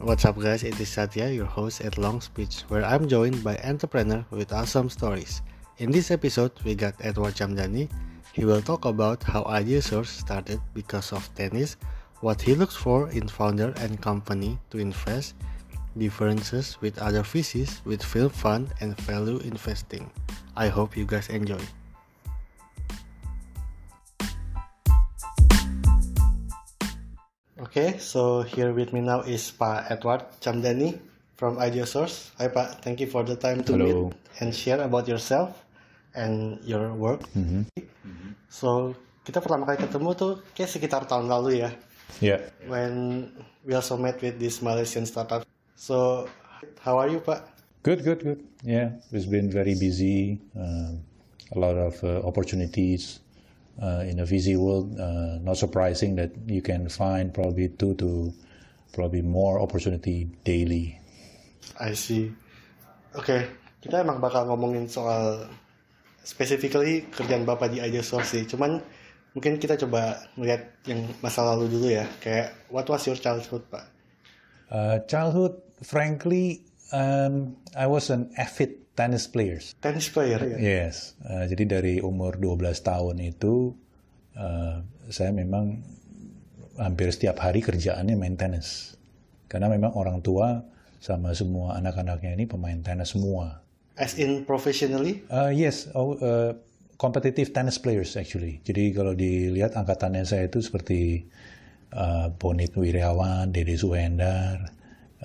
What's up guys, it is Satya, your host at Long Speech, where I'm joined by entrepreneur with awesome stories. In this episode, we got Edward Chamdani. He will talk about how Idea Source started because of tennis, what he looks for in founder and company to invest, differences with other VCs with film fund and value investing. I hope you guys enjoy. Okay, so here with me now is Pak Edward Chamdani from Idea Source. Hi Pak, thank you for the time to Hello. meet and share about yourself and your work. Mhm. So kita pertama kali ketemu tuh kayak sekitar tahun lalu ya, Yeah. when we also met with this Malaysian startup. So how are you Pak? Good, good, good. Yeah, it's been very busy. Um, a lot of uh, opportunities uh, in the VC world. Uh, not surprising that you can find probably two to probably more opportunity daily. I see. Oke, kita emang bakal ngomongin soal specifically kerjaan Bapak di Idea Source sih. Cuman mungkin kita coba melihat yang masa lalu dulu ya. Kayak what was your childhood, Pak? Uh, childhood, frankly, um, I was an avid tennis player. Tennis player ya? Yes, uh, jadi dari umur 12 tahun itu uh, saya memang hampir setiap hari kerjaannya main tenis. Karena memang orang tua sama semua anak-anaknya ini pemain tenis semua. As in professionally? Uh, yes, oh, uh, competitive tennis players actually. Jadi kalau dilihat angkatannya saya itu seperti uh, Bonit Wirawan, Dede Suhendar,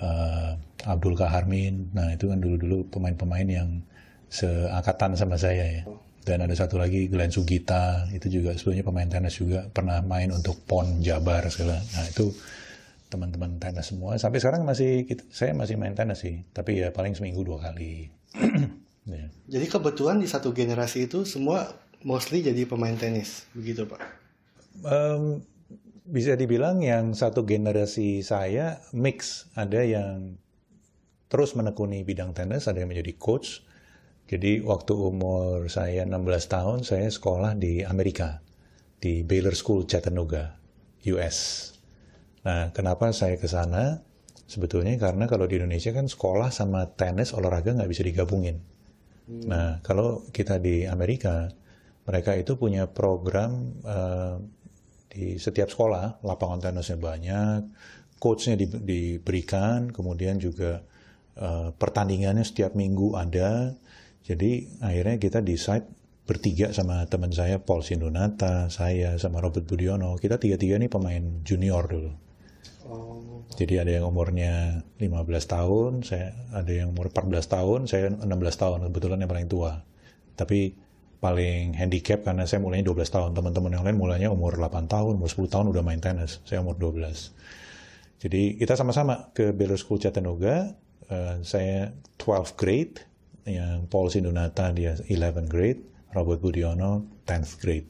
uh, Abdul Kaharmin. Nah itu kan dulu-dulu pemain-pemain yang seangkatan sama saya ya. Dan ada satu lagi Glenn Sugita, itu juga sebelumnya pemain tenis juga pernah main untuk PON Jabar segala. Nah itu teman-teman tenis semua. Sampai sekarang masih kita- saya masih main tenis sih, tapi ya paling seminggu dua kali. Ya. Jadi kebetulan di satu generasi itu semua mostly jadi pemain tenis. Begitu, Pak? Em, bisa dibilang yang satu generasi saya mix ada yang terus menekuni bidang tenis ada yang menjadi coach. Jadi waktu umur saya 16 tahun saya sekolah di Amerika di Baylor School Chattanooga US nah kenapa saya ke sana? Sebetulnya karena kalau di Indonesia kan sekolah sama tenis olahraga nggak bisa digabungin. Nah, kalau kita di Amerika, mereka itu punya program eh, di setiap sekolah, lapangan tenisnya banyak, coachnya di- diberikan, kemudian juga eh, pertandingannya setiap minggu ada. Jadi akhirnya kita decide bertiga sama teman saya, Paul Sindunata, saya sama Robert Budiono, kita tiga-tiga ini pemain junior dulu. Oh, Jadi ada yang umurnya 15 tahun, saya ada yang umur 14 tahun, saya 16 tahun, kebetulan yang paling tua. Tapi paling handicap karena saya mulainya 12 tahun, teman-teman yang lain mulainya umur 8 tahun, umur 10 tahun udah main tenis, saya umur 12. Jadi kita sama-sama ke Baylor School Chattanooga, eh, saya 12 grade, yang Paul Sindunata dia 11 grade, Robert Budiono 10th grade.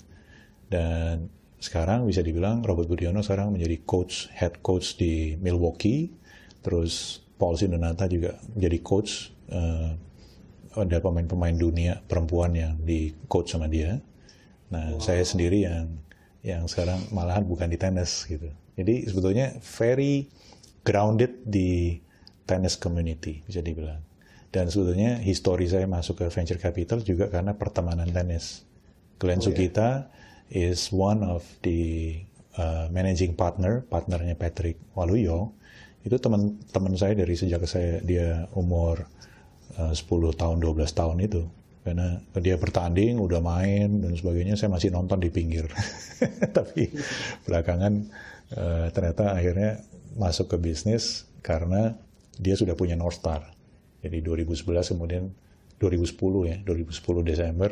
Dan sekarang bisa dibilang Robert Budiono sekarang menjadi coach, head coach di Milwaukee. Terus Paul Sindonata juga menjadi coach. eh, ada pemain-pemain dunia perempuan yang di coach sama dia. Nah, saya sendiri yang yang sekarang malahan bukan di tenis gitu. Jadi sebetulnya very grounded di tennis community bisa dibilang. Dan sebetulnya histori saya masuk ke venture capital juga karena pertemanan tenis. Glenn Sugita is one of the uh, managing partner, partnernya Patrick Waluyo. Itu teman-teman saya dari sejak saya dia umur uh, 10 tahun, 12 tahun itu. Karena dia bertanding, udah main dan sebagainya, saya masih nonton di pinggir. Tapi belakangan uh, ternyata akhirnya masuk ke bisnis karena dia sudah punya North Star. Jadi 2011 kemudian 2010 ya, 2010 Desember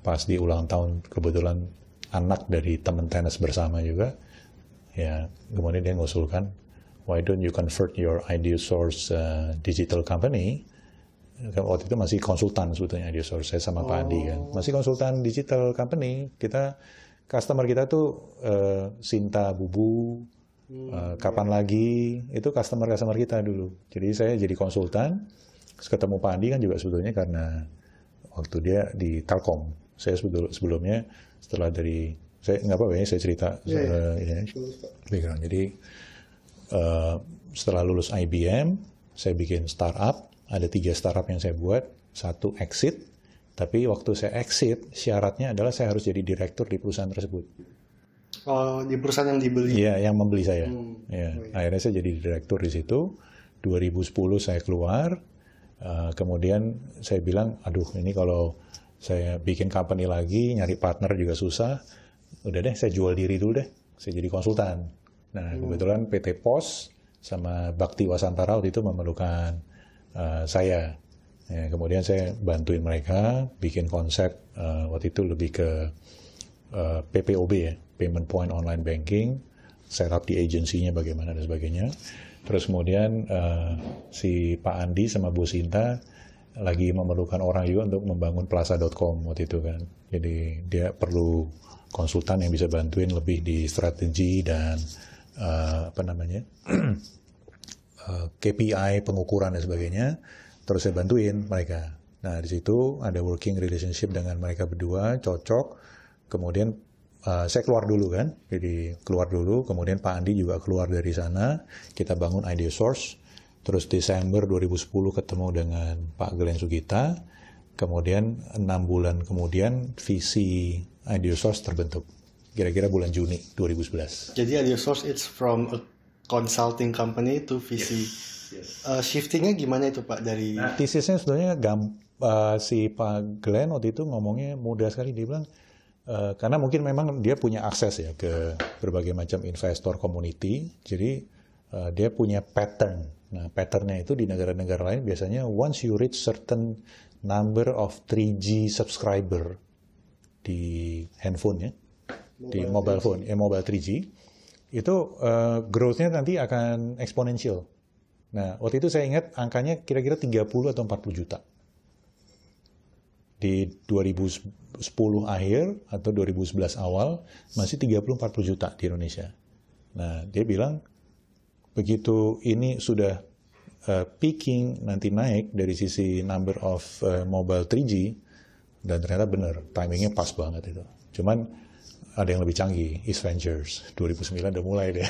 pas di ulang tahun kebetulan anak dari teman tenis bersama juga ya kemudian dia ngusulkan why don't you convert your idea source uh, digital company? Kan waktu itu masih konsultan sebetulnya idea source saya sama Pak Andi kan. Masih konsultan digital company kita customer kita tuh uh, Sinta Bubu uh, kapan lagi? Itu customer customer kita dulu. Jadi saya jadi konsultan. Ketemu Pak Andi kan juga sebetulnya karena waktu dia di Telkom. Saya sebetulnya sebelumnya setelah dari saya nggak apa-apa ya saya cerita eh, ini background. Jadi uh, setelah lulus IBM, saya bikin startup. Ada tiga startup yang saya buat. Satu exit, tapi waktu saya exit, syaratnya adalah saya harus jadi direktur di perusahaan tersebut. Oh, di perusahaan yang dibeli? Iya, yang membeli saya. Hmm. Ya, oh, iya. akhirnya saya jadi direktur di situ. 2010 saya keluar. Uh, kemudian saya bilang, aduh ini kalau saya bikin company lagi, nyari partner juga susah. Udah deh, saya jual diri dulu deh. Saya jadi konsultan. Nah, hmm. kebetulan PT POS sama Bakti Wasantara waktu itu memerlukan uh, saya. Ya, kemudian saya bantuin mereka bikin konsep uh, waktu itu lebih ke uh, PPOB ya, Payment Point Online Banking, setup di agensinya bagaimana dan sebagainya. Terus kemudian uh, si Pak Andi sama Bu Sinta lagi memerlukan orang juga untuk membangun plaza.com waktu itu kan. Jadi dia perlu konsultan yang bisa bantuin lebih di strategi dan uh, apa namanya uh, eh, KPI pengukuran dan sebagainya terus saya bantuin mereka nah di situ ada working relationship dengan mereka berdua cocok kemudian uh, saya keluar dulu kan jadi keluar dulu kemudian Pak Andi juga keluar dari sana kita bangun idea source terus Desember 2010 ketemu dengan Pak Glenn Sugita kemudian enam bulan kemudian visi idea source terbentuk kira-kira bulan Juni 2011. Jadi Audio Source it's from a consulting company to VC. Yes. Yes. Uh, shiftingnya gimana itu Pak dari? Nah, tesisnya sebenarnya gam, uh, si Pak Glenn waktu itu ngomongnya mudah sekali dia bilang uh, karena mungkin memang dia punya akses ya ke berbagai macam investor community, jadi uh, dia punya pattern. Nah patternnya itu di negara-negara lain biasanya once you reach certain number of 3G subscriber di handphone ya, di mobile phone, ya mobile 3G, itu uh, growth-nya nanti akan eksponensial. Nah, waktu itu saya ingat angkanya kira-kira 30 atau 40 juta. Di 2010 akhir atau 2011 awal masih 30-40 juta di Indonesia. Nah, dia bilang begitu ini sudah uh, peaking nanti naik dari sisi number of uh, mobile 3G dan ternyata benar timingnya pas banget itu. Cuman ada yang lebih canggih, East Ventures 2009 udah mulai deh.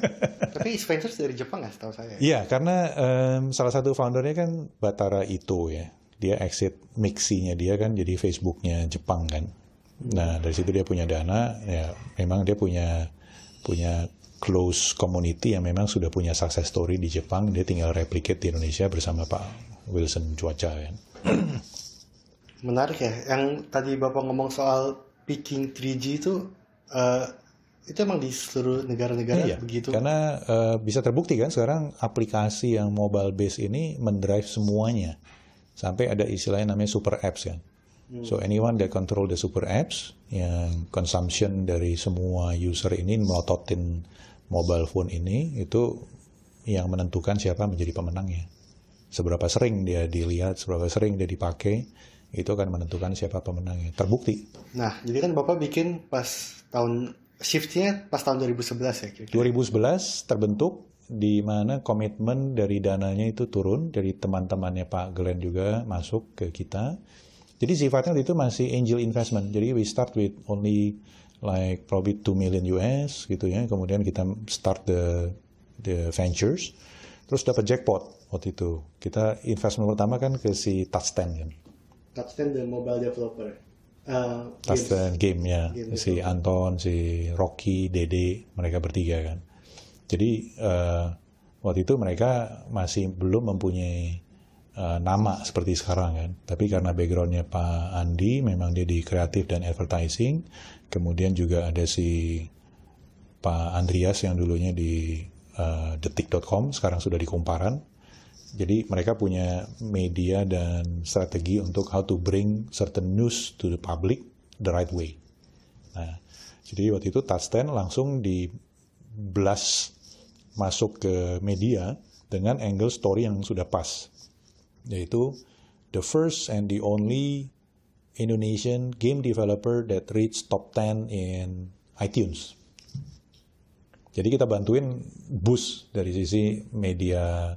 Tapi East Ventures dari Jepang ya, setahu saya? Iya, karena um, salah satu foundernya kan Batara Ito ya. Dia exit Mixi-nya dia kan jadi Facebooknya Jepang kan. Nah dari situ dia punya dana, ya memang dia punya punya close community yang memang sudah punya success story di Jepang. Dia tinggal replicate di Indonesia bersama Pak Wilson Cuaca kan. Menarik ya, yang tadi Bapak ngomong soal peaking 3G itu uh, itu emang di seluruh negara-negara iya, begitu? Karena uh, bisa terbukti kan sekarang aplikasi yang mobile base ini mendrive semuanya sampai ada istilahnya namanya super apps kan. Hmm. So anyone that control the super apps yang consumption dari semua user ini melototin mobile phone ini itu yang menentukan siapa menjadi pemenangnya. Seberapa sering dia dilihat, seberapa sering dia dipakai, itu akan menentukan siapa pemenangnya. Terbukti. Nah, jadi kan Bapak bikin pas tahun shiftnya pas tahun 2011 ya? Kira-kira. 2011 terbentuk di mana komitmen dari dananya itu turun dari teman-temannya Pak Glenn juga masuk ke kita. Jadi sifatnya itu masih angel investment. Jadi we start with only like probably 2 million US gitu ya. Kemudian kita start the the ventures. Terus dapat jackpot waktu itu. Kita investment pertama kan ke si Touchstand kan. Touchstand the mobile developer. Uh, Touchstand game ya, game si Anton, si Rocky, Dede, mereka bertiga kan. Jadi uh, waktu itu mereka masih belum mempunyai uh, nama seperti sekarang kan. Tapi karena backgroundnya Pak Andi, memang dia di kreatif dan advertising. Kemudian juga ada si Pak Andreas yang dulunya di uh, detik.com, sekarang sudah di Kumparan jadi mereka punya media dan strategi untuk how to bring certain news to the public the right way. Nah, jadi waktu itu Touchstand langsung di blast masuk ke media dengan angle story yang sudah pas. Yaitu the first and the only Indonesian game developer that reached top 10 in iTunes. Jadi kita bantuin boost dari sisi media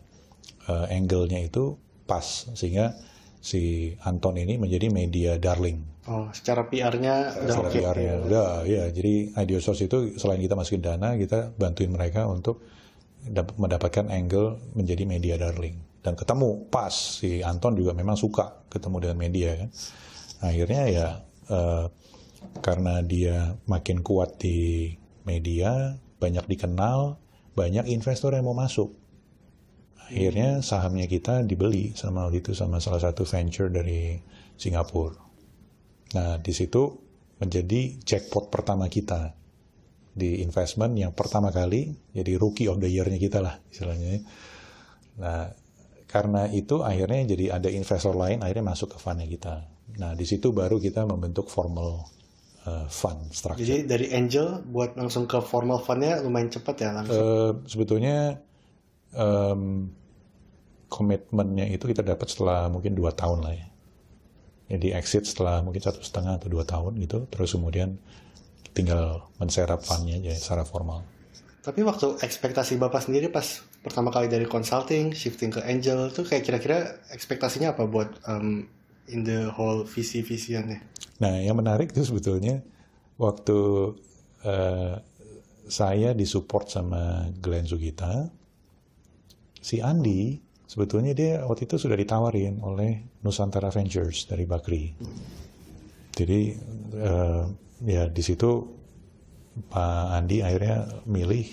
uh, angle-nya itu pas sehingga si Anton ini menjadi media darling. Oh, secara PR-nya udah oke. PR-nya udah ya. Jadi Source itu selain kita masukin dana, kita bantuin mereka untuk mendapatkan angle menjadi media darling. Dan ketemu pas si Anton juga memang suka ketemu dengan media kan akhirnya ya uh, karena dia makin kuat di media banyak dikenal banyak investor yang mau masuk. Akhirnya sahamnya kita dibeli sama waktu itu sama salah satu venture dari Singapura. Nah di situ menjadi jackpot pertama kita di investment yang pertama kali jadi rookie of the year-nya kita lah istilahnya. Nah, karena itu akhirnya jadi ada investor lain akhirnya masuk ke fundnya kita. Nah, di situ baru kita membentuk formal uh, fund structure. Jadi dari angel buat langsung ke formal fundnya lumayan cepat ya langsung. Uh, sebetulnya um, komitmennya itu kita dapat setelah mungkin dua tahun lah ya. Jadi exit setelah mungkin satu setengah atau dua tahun gitu. Terus kemudian tinggal menserap fundnya aja secara formal. Tapi waktu ekspektasi Bapak sendiri pas pertama kali dari consulting, shifting ke angel, tuh kayak kira-kira ekspektasinya apa buat um, in the whole visi-visiannya? Nah, yang menarik itu sebetulnya waktu uh, saya disupport sama Glenn Sugita, si Andi sebetulnya dia waktu itu sudah ditawarin oleh Nusantara Ventures dari Bakri. Jadi uh, ya di situ Pak Andi akhirnya milih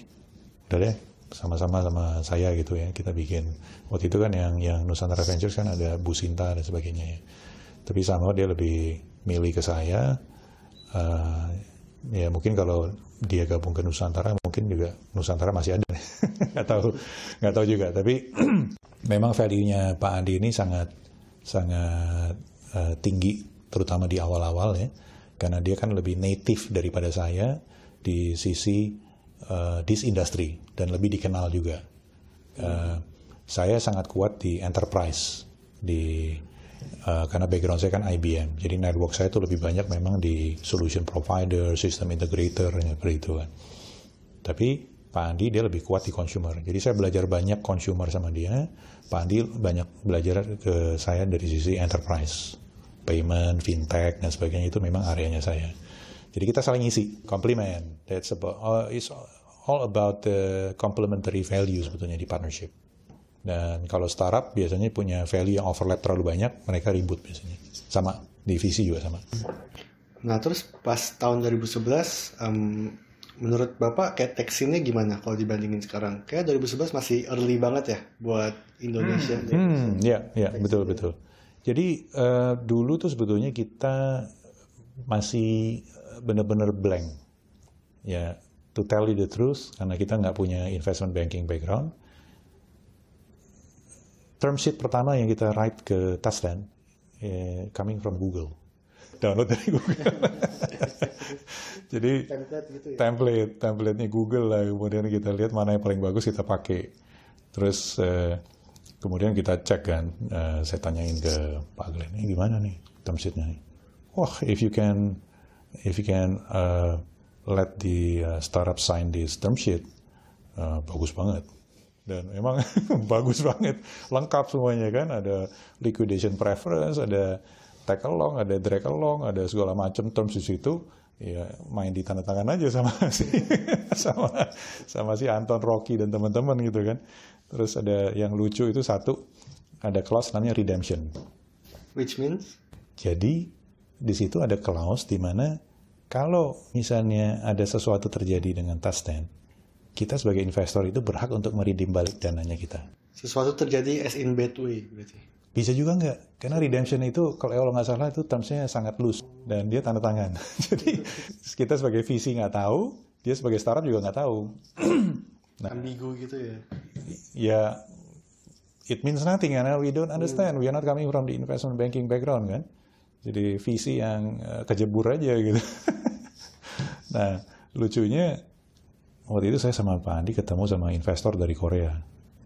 udah deh sama-sama sama saya gitu ya kita bikin. Waktu itu kan yang yang Nusantara Ventures kan ada Bu Sinta dan sebagainya ya. Tapi sama dia lebih milih ke saya. Uh, ya mungkin kalau dia gabung ke Nusantara mungkin juga Nusantara masih ada. Nggak tahu nggak tahu juga. Tapi memang value-nya Pak Andi ini sangat sangat uh, tinggi terutama di awal-awal ya karena dia kan lebih native daripada saya di sisi uh, this industry dan lebih dikenal juga. Uh, saya sangat kuat di enterprise di uh, karena background saya kan IBM, jadi network saya itu lebih banyak memang di solution provider, system integrator, seperti itu kan. Tapi Pak Andi dia lebih kuat di consumer, jadi saya belajar banyak consumer sama dia. Pak Andi banyak belajar ke saya dari sisi enterprise payment, fintech dan sebagainya itu memang areanya saya. Jadi kita saling isi, compliment. That's about uh, it's all about the complementary value sebetulnya di partnership. Dan kalau startup biasanya punya value yang overlap terlalu banyak, mereka ribut biasanya. Sama, divisi juga sama. Nah terus pas tahun 2011, um, menurut Bapak kayak teksinnya gimana kalau dibandingin sekarang? Kayak 2011 masih early banget ya buat Indonesia. Hmm, hmm ya, ya betul betul. Jadi uh, dulu tuh sebetulnya kita masih benar-benar blank. Ya, to tell you the truth, karena kita nggak punya investment banking background. Term sheet pertama yang kita write ke Tasland, eh, coming from Google. Download dari Google. Jadi template gitu ya? template, template-nya Google lah. Kemudian kita lihat mana yang paling bagus kita pakai. Terus eh, Kemudian kita cek kan, uh, saya tanyain ke Pak Glenn, ini gimana nih term sheetnya nih? Wah, if you can, if you can uh, let the uh, startup sign this term sheet, uh, bagus banget. Dan memang bagus banget, lengkap semuanya kan, ada liquidation preference, ada tag along, ada drag along, ada segala macam terms di situ ya main di tanda tangan aja sama si sama sama si Anton Rocky dan teman-teman gitu kan terus ada yang lucu itu satu ada clause namanya redemption. Which means? Jadi di situ ada clause di mana kalau misalnya ada sesuatu terjadi dengan Tasten kita sebagai investor itu berhak untuk meridim balik dananya kita. Sesuatu terjadi as in bad way berarti. Bisa juga nggak? Karena redemption itu kalau nggak salah itu termsnya sangat loose. Dan dia tanda tangan. Jadi kita sebagai VC nggak tahu dia sebagai startup juga nggak tahu nah, ambigu gitu ya? Ya it means nothing karena we don't understand. We are not coming from the investment banking background kan? Jadi VC yang uh, kejebur aja gitu. Nah lucunya waktu itu saya sama Pak Andi ketemu sama investor dari Korea.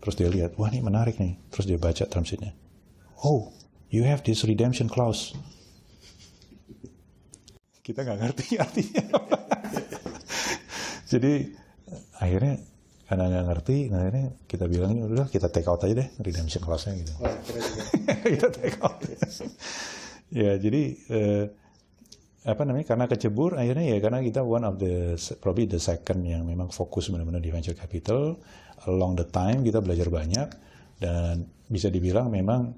Terus dia lihat wah ini menarik nih. Terus dia baca term sheetnya. Oh, you have this redemption clause. Kita nggak ngerti artinya apa. Jadi akhirnya karena nggak ngerti, nah kita bilang udah kita take out aja deh redemption clause-nya gitu. Oh, kita take out. ya jadi uh, apa namanya karena kecebur akhirnya ya karena kita one of the probably the second yang memang fokus benar-benar di venture capital along the time kita belajar banyak dan bisa dibilang memang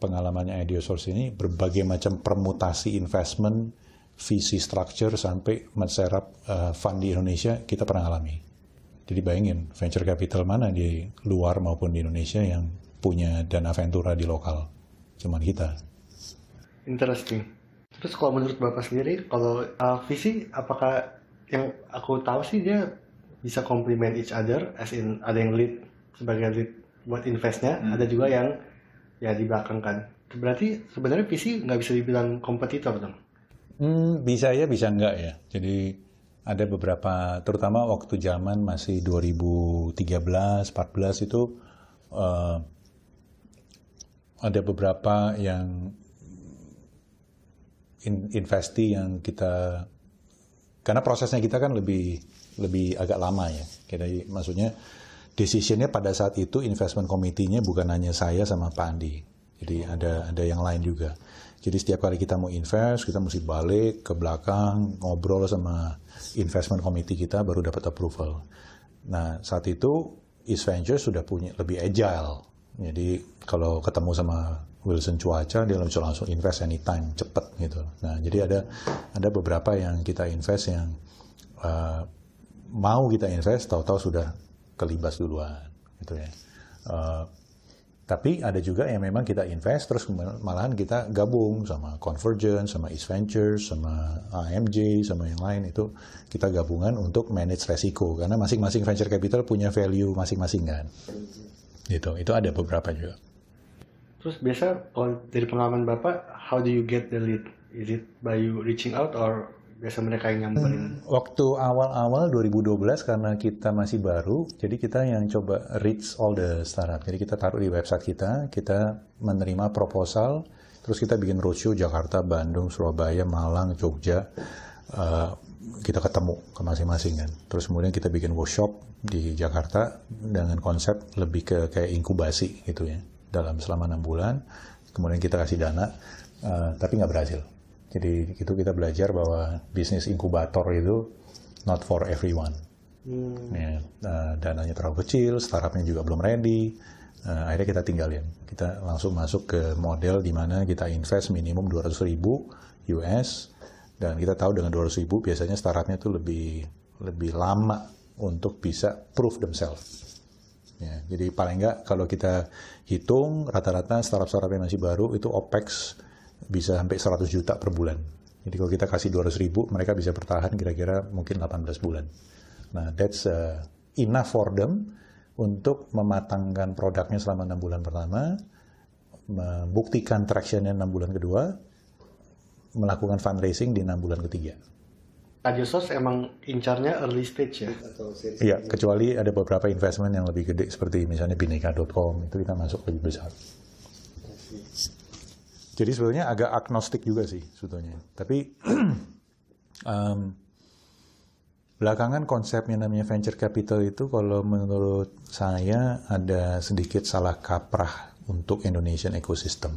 pengalamannya Ideosource ini berbagai macam permutasi investment visi structure sampai menserap uh, fund di Indonesia kita pernah alami. Jadi bayangin venture capital mana di luar maupun di Indonesia yang punya dana ventura di lokal. Cuman kita. Interesting. Terus kalau menurut Bapak sendiri, kalau uh, visi apakah yang aku tahu sih dia bisa complement each other, as in ada yang lead sebagai lead buat investnya, hmm. ada juga yang ya di belakang kan. Berarti sebenarnya visi nggak bisa dibilang kompetitor dong? Hmm, bisa ya, bisa enggak ya. Jadi ada beberapa, terutama waktu zaman masih 2013, 14 itu uh, ada beberapa yang investi yang kita karena prosesnya kita kan lebih lebih agak lama ya. Kita maksudnya decisionnya pada saat itu investment committee-nya bukan hanya saya sama Pak Andi. Jadi ada ada yang lain juga. Jadi setiap kali kita mau invest, kita mesti balik ke belakang, ngobrol sama investment committee kita baru dapat approval. Nah, saat itu East Ventures sudah punya lebih agile. Jadi kalau ketemu sama Wilson cuaca dia bisa langsung invest anytime cepet gitu. Nah jadi ada ada beberapa yang kita invest yang uh, mau kita invest tahu-tahu sudah kelibas duluan gitu ya. Uh, tapi ada juga yang memang kita invest terus malahan kita gabung sama Convergence, sama East Ventures, sama AMJ, sama yang lain itu kita gabungan untuk manage resiko karena masing-masing venture capital punya value masing-masing kan. Gitu. Itu ada beberapa juga. Terus biasa kalau dari pengalaman Bapak, how do you get the lead? Is it by you reaching out or biasa mereka yang nyamperin? Hmm, waktu awal-awal 2012 karena kita masih baru, jadi kita yang coba reach all the startup. Jadi kita taruh di website kita, kita menerima proposal, terus kita bikin roadshow Jakarta, Bandung, Surabaya, Malang, Jogja. Uh, kita ketemu ke masing-masing kan. Terus kemudian kita bikin workshop di Jakarta dengan konsep lebih ke kayak inkubasi gitu ya dalam selama enam bulan, kemudian kita kasih dana, uh, tapi nggak berhasil. Jadi itu kita belajar bahwa bisnis inkubator itu not for everyone. Hmm. Ya, uh, dananya terlalu kecil, startupnya juga belum ready. Uh, akhirnya kita tinggalin. Kita langsung masuk ke model di mana kita invest minimum 200 ribu US dan kita tahu dengan 200 ribu biasanya startupnya itu lebih lebih lama untuk bisa prove themselves. Ya, jadi paling nggak kalau kita hitung rata-rata startup-startup yang masih baru itu OPEX bisa sampai 100 juta per bulan. Jadi kalau kita kasih 200 ribu, mereka bisa bertahan kira-kira mungkin 18 bulan. Nah, that's uh, enough for them untuk mematangkan produknya selama 6 bulan pertama, membuktikan tractionnya 6 bulan kedua, melakukan fundraising di 6 bulan ketiga. Adiosos emang incarnya early stage ya? Iya, kecuali ada beberapa investment yang lebih gede seperti misalnya bineka.com itu kita masuk lebih besar. Jadi sebetulnya agak agnostik juga sih sebetulnya. Tapi um, belakangan konsepnya namanya venture capital itu kalau menurut saya ada sedikit salah kaprah untuk Indonesian ecosystem.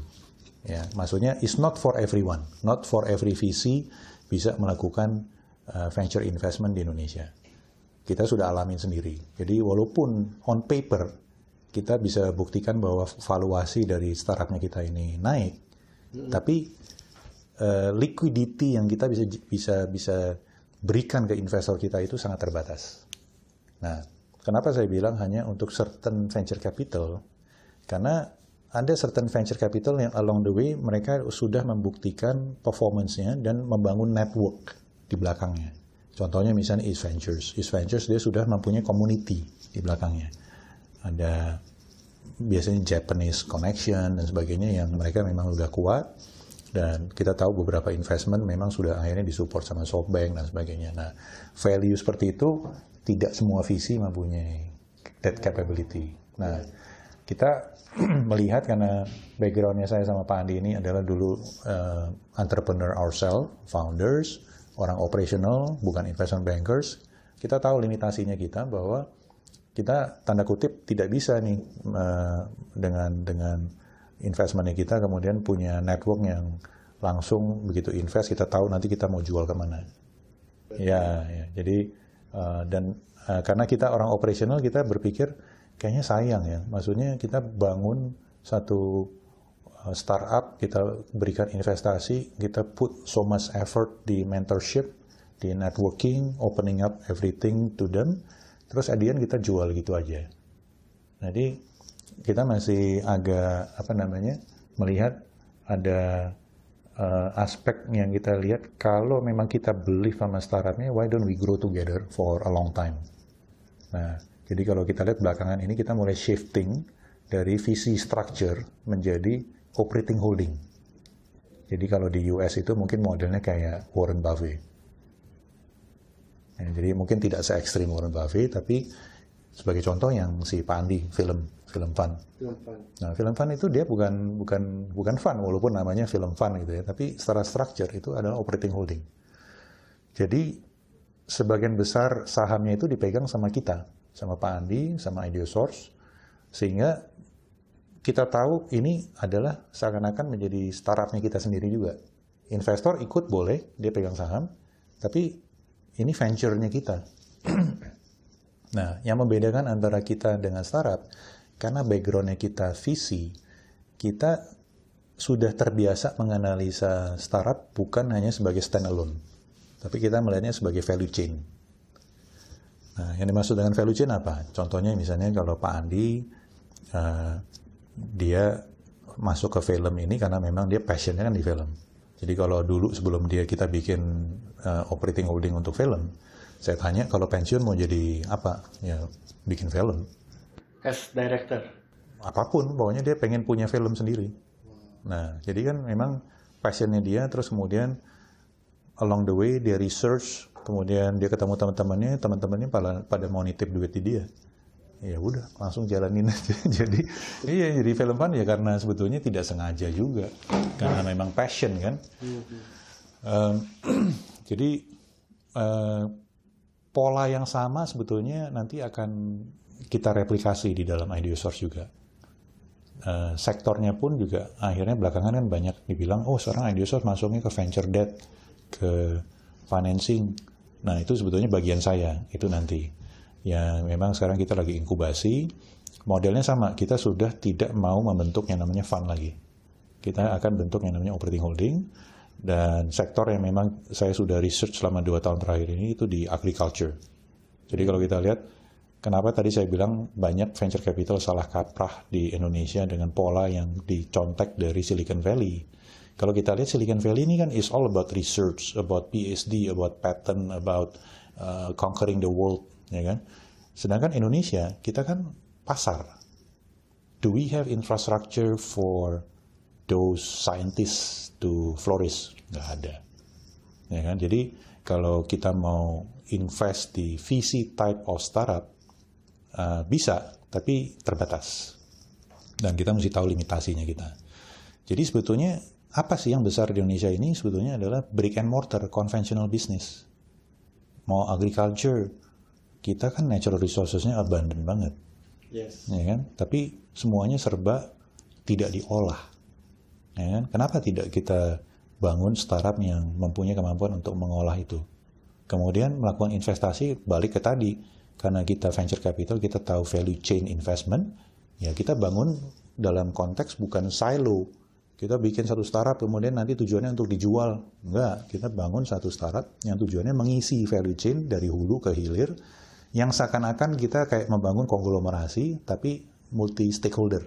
Ya, maksudnya it's not for everyone, not for every VC bisa melakukan uh, venture investment di Indonesia. Kita sudah alamin sendiri. Jadi walaupun on paper kita bisa buktikan bahwa valuasi dari startupnya kita ini naik, hmm. tapi uh, liquidity yang kita bisa bisa bisa berikan ke investor kita itu sangat terbatas. Nah, kenapa saya bilang hanya untuk certain venture capital? Karena ada certain venture capital yang along the way mereka sudah membuktikan performance-nya dan membangun network di belakangnya. Contohnya misalnya East Ventures. East Ventures dia sudah mempunyai community di belakangnya. Ada biasanya Japanese connection dan sebagainya yang mereka memang sudah kuat dan kita tahu beberapa investment memang sudah akhirnya disupport sama SoftBank dan sebagainya. Nah, value seperti itu tidak semua visi mempunyai that capability. Nah, kita melihat karena backgroundnya saya sama Pak Andi ini adalah dulu uh, entrepreneur ourselves, founders, orang operational, bukan investment bankers, kita tahu limitasinya kita bahwa kita tanda kutip tidak bisa nih uh, dengan dengan investmentnya kita kemudian punya network yang langsung begitu invest kita tahu nanti kita mau jual ke mana. Ya, ya. jadi uh, dan uh, karena kita orang operasional kita berpikir kayaknya sayang ya. Maksudnya kita bangun satu uh, startup, kita berikan investasi, kita put so much effort di mentorship, di networking, opening up everything to them, terus at kita jual gitu aja. Jadi kita masih agak apa namanya melihat ada uh, aspek yang kita lihat kalau memang kita beli sama startupnya, why don't we grow together for a long time? Nah, jadi kalau kita lihat belakangan ini kita mulai shifting dari visi structure menjadi operating holding. Jadi kalau di US itu mungkin modelnya kayak Warren Buffett. Ya, jadi mungkin tidak se ekstrim Warren Buffett, tapi sebagai contoh yang si Pak Andi film film fun. Film fun. Nah, film fun itu dia bukan bukan bukan fun walaupun namanya film fun gitu ya, tapi secara structure itu adalah operating holding. Jadi sebagian besar sahamnya itu dipegang sama kita, sama Pak Andi, sama Ideosource, sehingga kita tahu ini adalah seakan-akan menjadi startupnya kita sendiri juga. Investor ikut boleh, dia pegang saham, tapi ini venture-nya kita. nah, yang membedakan antara kita dengan startup, karena backgroundnya kita visi, kita sudah terbiasa menganalisa startup bukan hanya sebagai standalone, tapi kita melihatnya sebagai value chain. Nah, yang dimaksud dengan value chain apa? Contohnya misalnya kalau Pak Andi, uh, dia masuk ke film ini karena memang dia passionnya kan di film. Jadi kalau dulu sebelum dia kita bikin uh, operating holding untuk film, saya tanya kalau pensiun mau jadi apa? Ya bikin film as director? Apa pun, pokoknya dia pengen punya film sendiri. Nah, jadi kan memang passionnya dia, terus kemudian along the way dia research, kemudian dia ketemu teman-temannya, teman-temannya pada, pada mau nitip duit di dia. Ya udah, langsung jalanin aja. jadi, iya jadi film fun ya karena sebetulnya tidak sengaja juga, karena memang passion kan. Um, jadi uh, pola yang sama sebetulnya nanti akan kita replikasi di dalam Ideosource juga. Uh, sektornya pun juga akhirnya belakangan kan banyak dibilang, oh sekarang Ideosource masuknya ke venture debt, ke financing. Nah itu sebetulnya bagian saya, itu nanti. Ya memang sekarang kita lagi inkubasi, modelnya sama, kita sudah tidak mau membentuk yang namanya fund lagi. Kita akan bentuk yang namanya operating holding, dan sektor yang memang saya sudah research selama dua tahun terakhir ini itu di agriculture. Jadi kalau kita lihat, Kenapa tadi saya bilang banyak venture capital salah kaprah di Indonesia dengan pola yang dicontek dari Silicon Valley. Kalau kita lihat Silicon Valley ini kan is all about research, about PhD, about patent, about uh, conquering the world, ya kan? Sedangkan Indonesia kita kan pasar. Do we have infrastructure for those scientists to flourish? Nggak ada, ya kan? Jadi kalau kita mau invest di VC type of startup, Uh, bisa, tapi terbatas. Dan kita mesti tahu limitasinya kita. Jadi sebetulnya apa sih yang besar di Indonesia ini sebetulnya adalah brick and mortar, conventional business. Mau agriculture, kita kan natural resourcesnya abundant banget. Yes. Ya kan? Tapi semuanya serba tidak diolah. Ya kan? Kenapa tidak kita bangun startup yang mempunyai kemampuan untuk mengolah itu? Kemudian melakukan investasi balik ke tadi karena kita venture capital, kita tahu value chain investment, ya kita bangun dalam konteks bukan silo. Kita bikin satu startup, kemudian nanti tujuannya untuk dijual. Enggak, kita bangun satu startup yang tujuannya mengisi value chain dari hulu ke hilir, yang seakan-akan kita kayak membangun konglomerasi, tapi multi stakeholder.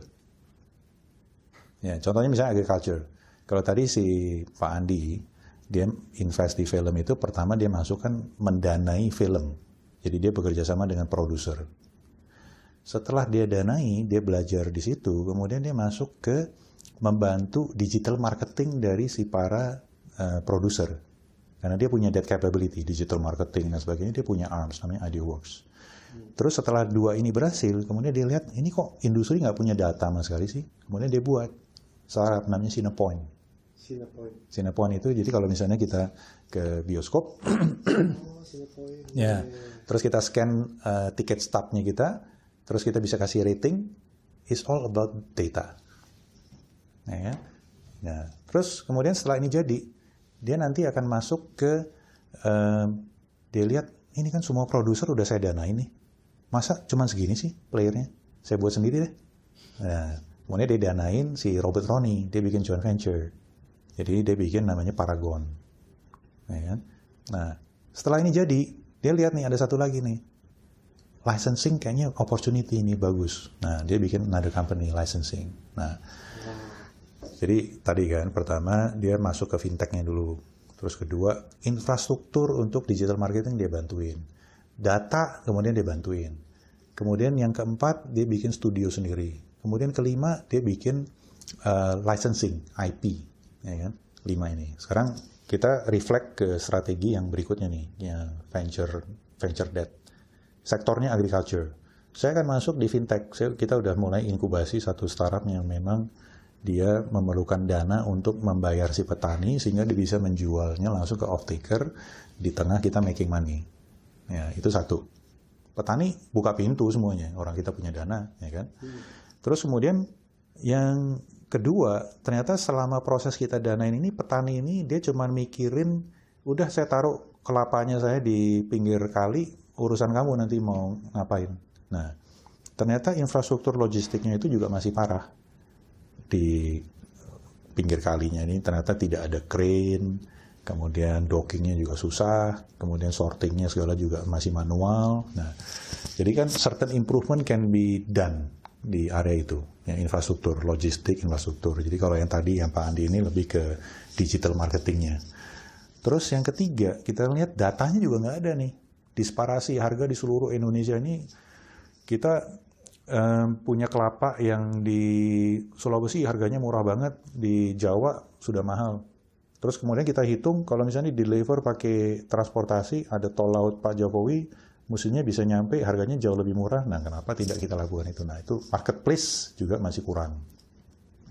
Ya, contohnya misalnya agriculture. Kalau tadi si Pak Andi, dia invest di film itu, pertama dia masukkan mendanai film jadi dia bekerja sama dengan produser. Setelah dia danai, dia belajar di situ, kemudian dia masuk ke membantu digital marketing dari si para uh, produser. Karena dia punya that capability, digital marketing dan sebagainya, dia punya arms, namanya IdeaWorks. Terus setelah dua ini berhasil, kemudian dia lihat, ini kok industri nggak punya data sama sekali sih. Kemudian dia buat startup namanya Cinepoint. Cinepoint. Cinepoint itu, jadi kalau misalnya kita ke bioskop, oh, ya, terus kita scan uh, tiket stubnya kita, terus kita bisa kasih rating, it's all about data. Ya, kan? Nah, terus kemudian setelah ini jadi, dia nanti akan masuk ke, uh, dia lihat ini kan semua produser udah saya dana ini, masa cuma segini sih playernya? Saya buat sendiri deh. Nah, kemudian dia danain si Robert Roney, dia bikin joint venture. Jadi dia bikin namanya Paragon. Ya kan? Nah, setelah ini jadi, dia lihat nih ada satu lagi nih. Licensing kayaknya opportunity ini bagus. Nah, dia bikin another company licensing. Nah, jadi tadi kan pertama dia masuk ke fintechnya dulu. Terus kedua, infrastruktur untuk digital marketing dia bantuin. Data kemudian dia bantuin. Kemudian yang keempat dia bikin studio sendiri. Kemudian kelima dia bikin uh, licensing IP, ya kan? Lima ini. Sekarang kita reflect ke strategi yang berikutnya nih, ya venture venture debt. Sektornya agriculture. Saya akan masuk di fintech. Kita udah mulai inkubasi satu startup yang memang dia memerlukan dana untuk membayar si petani sehingga dia bisa menjualnya langsung ke off taker di tengah kita making money. Ya, itu satu. Petani buka pintu semuanya, orang kita punya dana, ya kan? Terus kemudian yang Kedua, ternyata selama proses kita danain ini, petani ini dia cuma mikirin, udah saya taruh kelapanya saya di pinggir kali, urusan kamu nanti mau ngapain. Nah, ternyata infrastruktur logistiknya itu juga masih parah. Di pinggir kalinya ini ternyata tidak ada crane, kemudian dockingnya juga susah, kemudian sortingnya segala juga masih manual. Nah, jadi kan certain improvement can be done di area itu, yang infrastruktur, logistik, infrastruktur. Jadi kalau yang tadi yang Pak Andi ini lebih ke digital marketingnya. Terus yang ketiga, kita lihat datanya juga nggak ada nih. Disparasi harga di seluruh Indonesia ini, kita um, punya kelapa yang di Sulawesi harganya murah banget, di Jawa sudah mahal. Terus kemudian kita hitung kalau misalnya di deliver pakai transportasi, ada tol laut Pak Jokowi, musuhnya bisa nyampe harganya jauh lebih murah. Nah, kenapa tidak kita lakukan itu? Nah, itu marketplace juga masih kurang.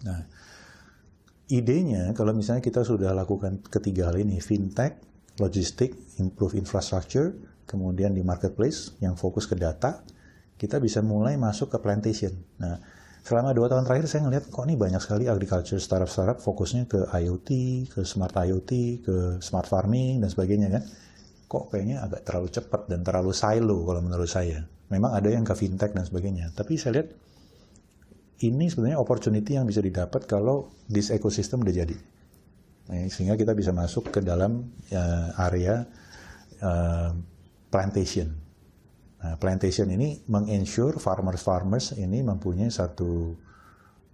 Nah, idenya kalau misalnya kita sudah lakukan ketiga hal ini, fintech, logistik, improve infrastructure, kemudian di marketplace yang fokus ke data, kita bisa mulai masuk ke plantation. Nah, selama dua tahun terakhir saya ngelihat kok ini banyak sekali agriculture startup-startup fokusnya ke IoT, ke smart IoT, ke smart farming dan sebagainya kan kok kayaknya agak terlalu cepat dan terlalu silo kalau menurut saya. Memang ada yang ke fintech dan sebagainya, tapi saya lihat ini sebenarnya opportunity yang bisa didapat kalau this ecosystem udah jadi. Nah, sehingga kita bisa masuk ke dalam uh, area uh, plantation. Nah, plantation ini mengensure farmers-farmers ini mempunyai satu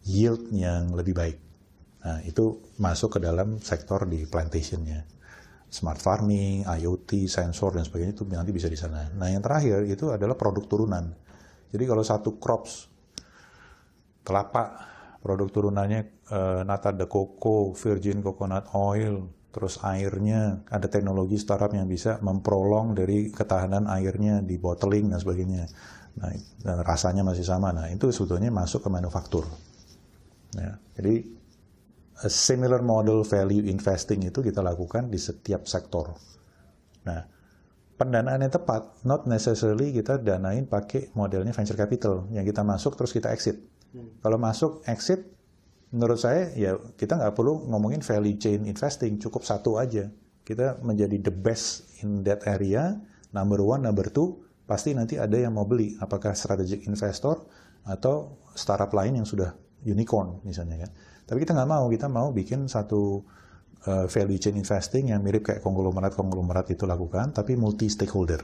yield yang lebih baik. Nah, itu masuk ke dalam sektor di plantationnya smart farming, IoT, sensor dan sebagainya itu nanti bisa di sana. Nah yang terakhir itu adalah produk turunan. Jadi kalau satu crops kelapa produk turunannya uh, nata de coco, virgin coconut oil, terus airnya ada teknologi startup yang bisa memprolong dari ketahanan airnya di bottling dan sebagainya. Nah, dan rasanya masih sama. Nah, itu sebetulnya masuk ke manufaktur. Ya, jadi a similar model value investing itu kita lakukan di setiap sektor. Nah, pendanaan yang tepat, not necessarily kita danain pakai modelnya venture capital, yang kita masuk terus kita exit. Hmm. Kalau masuk exit, menurut saya ya kita nggak perlu ngomongin value chain investing, cukup satu aja. Kita menjadi the best in that area, number one, number two, pasti nanti ada yang mau beli, apakah strategic investor atau startup lain yang sudah unicorn misalnya kan. Tapi kita nggak mau, kita mau bikin satu uh, value chain investing yang mirip kayak konglomerat-konglomerat itu lakukan, tapi multi stakeholder.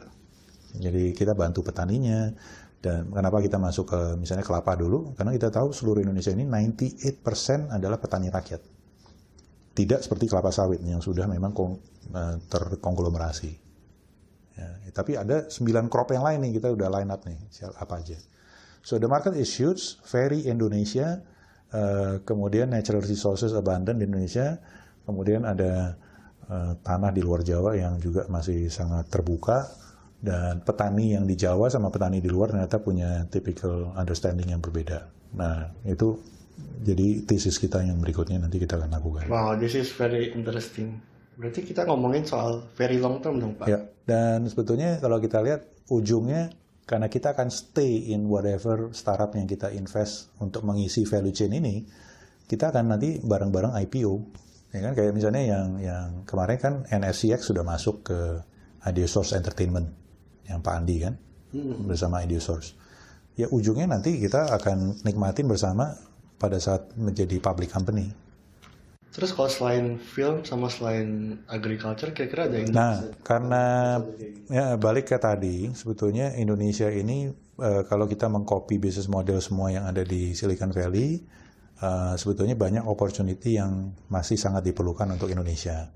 Jadi kita bantu petaninya, dan kenapa kita masuk ke misalnya kelapa dulu? Karena kita tahu seluruh Indonesia ini 98% adalah petani rakyat. Tidak seperti kelapa sawit yang sudah memang uh, terkonglomerasi. Ya, tapi ada 9 crop yang lain nih, kita udah line up nih, apa aja. So the market is huge, very Indonesia, uh, kemudian natural resources abundant di Indonesia, kemudian ada uh, tanah di luar Jawa yang juga masih sangat terbuka, dan petani yang di Jawa sama petani di luar ternyata punya typical understanding yang berbeda. Nah itu jadi tesis kita yang berikutnya nanti kita akan lakukan. Wow, this is very interesting. Berarti kita ngomongin soal very long term dong Pak? Ya, dan sebetulnya kalau kita lihat ujungnya karena kita akan stay in whatever startup yang kita invest untuk mengisi value chain ini, kita akan nanti bareng-bareng IPO. Ya kan kayak misalnya yang yang kemarin kan NSCX sudah masuk ke Source Entertainment yang Pak Andi kan hmm. bersama Source. Ya ujungnya nanti kita akan nikmatin bersama pada saat menjadi public company. Terus kalau selain film sama selain agriculture kira-kira ada yang Nah, karena ya balik ke tadi, sebetulnya Indonesia ini uh, kalau kita mengcopy bisnis model semua yang ada di Silicon Valley, uh, sebetulnya banyak opportunity yang masih sangat diperlukan untuk Indonesia.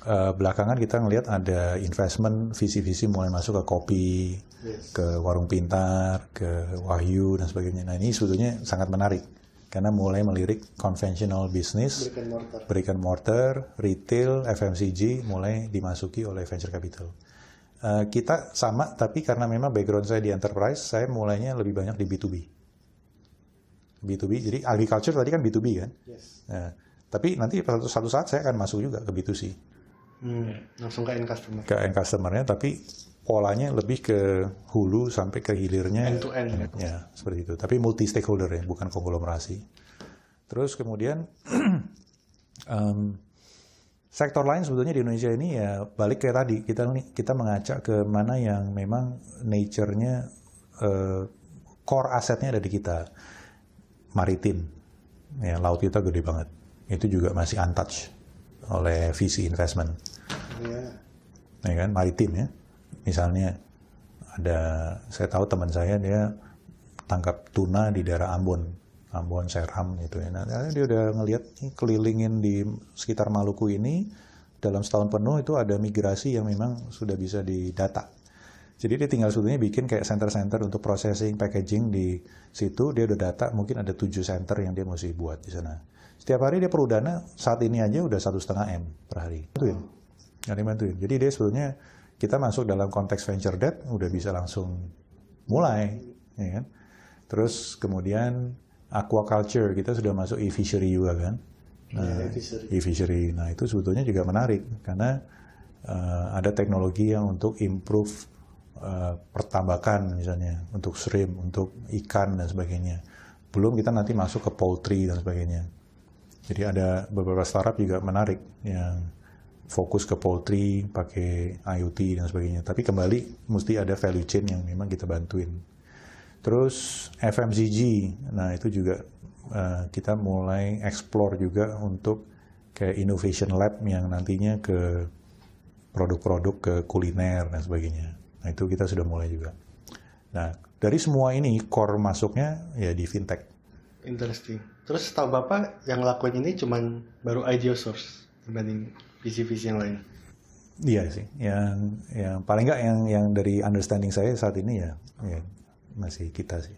Uh, belakangan kita ngelihat ada investment visi-visi mulai masuk ke kopi, yes. ke warung pintar, ke Wahyu dan sebagainya. Nah ini sebetulnya sangat menarik karena mulai melirik conventional business, berikan mortar. mortar, retail, FMCG mulai dimasuki oleh venture capital. Uh, kita sama, tapi karena memang background saya di enterprise, saya mulainya lebih banyak di B2B. B2B, jadi agriculture tadi kan B2B kan. Yes. Nah, tapi nanti satu saat saya akan masuk juga ke B2C. Hmm, langsung ke end customer. Ke end customernya, tapi polanya lebih ke hulu sampai ke hilirnya. End to end. Ya, seperti itu. Tapi multi stakeholder ya, bukan konglomerasi. Terus kemudian um, sektor lain sebetulnya di Indonesia ini ya balik kayak tadi kita kita mengacak ke mana yang memang nature-nya uh, core asetnya ada di kita maritim ya laut kita gede banget itu juga masih untouched oleh visi investment yeah. ya kan maritim ya Misalnya ada saya tahu teman saya dia tangkap tuna di daerah Ambon, Ambon Seram gitu ya. Nah, dia udah ngelihat kelilingin di sekitar Maluku ini dalam setahun penuh itu ada migrasi yang memang sudah bisa didata. Jadi dia tinggal sebetulnya bikin kayak center-center untuk processing, packaging di situ. Dia udah data, mungkin ada tujuh center yang dia mesti buat di sana. Setiap hari dia perlu dana, saat ini aja udah satu setengah M per hari. Bantuin. Nyari bantuin. Jadi dia sebetulnya kita masuk dalam konteks venture debt udah bisa langsung mulai, ya kan? Terus kemudian aquaculture kita sudah masuk e-fishery juga kan? Nah, e-fishery. Nah itu sebetulnya juga menarik karena uh, ada teknologi yang untuk improve uh, pertambakan misalnya untuk shrimp, untuk ikan dan sebagainya. Belum kita nanti masuk ke poultry dan sebagainya. Jadi ada beberapa startup juga menarik yang fokus ke poultry, pakai IoT dan sebagainya. Tapi kembali mesti ada value chain yang memang kita bantuin. Terus FMCG, nah itu juga uh, kita mulai explore juga untuk kayak innovation lab yang nantinya ke produk-produk ke kuliner dan sebagainya. Nah itu kita sudah mulai juga. Nah dari semua ini core masuknya ya di fintech. Interesting. Terus tahu bapak yang lakuin ini cuman baru idea source dibanding visi-visi yang lain? Iya sih, yang yang paling nggak yang yang dari understanding saya saat ini ya, ya masih kita sih.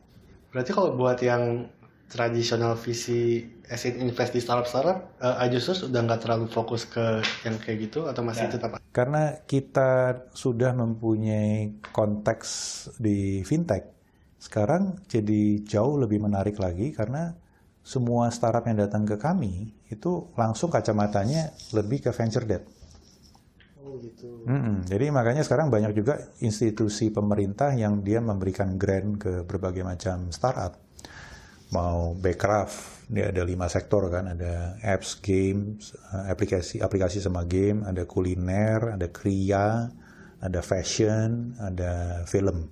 Berarti kalau buat yang tradisional visi asset invest di startup-startup, uh, Ajusus udah nggak terlalu fokus ke yang kayak gitu atau masih ya. tetap? Karena kita sudah mempunyai konteks di fintech, sekarang jadi jauh lebih menarik lagi karena semua startup yang datang ke kami itu langsung kacamatanya lebih ke venture debt. Oh gitu. Mm -mm. Jadi makanya sekarang banyak juga institusi pemerintah yang dia memberikan grant ke berbagai macam startup. Mau Backcraft, dia ada lima sektor kan, ada apps, games, eh, aplikasi, aplikasi sama game, ada kuliner, ada kriya, ada fashion, ada film.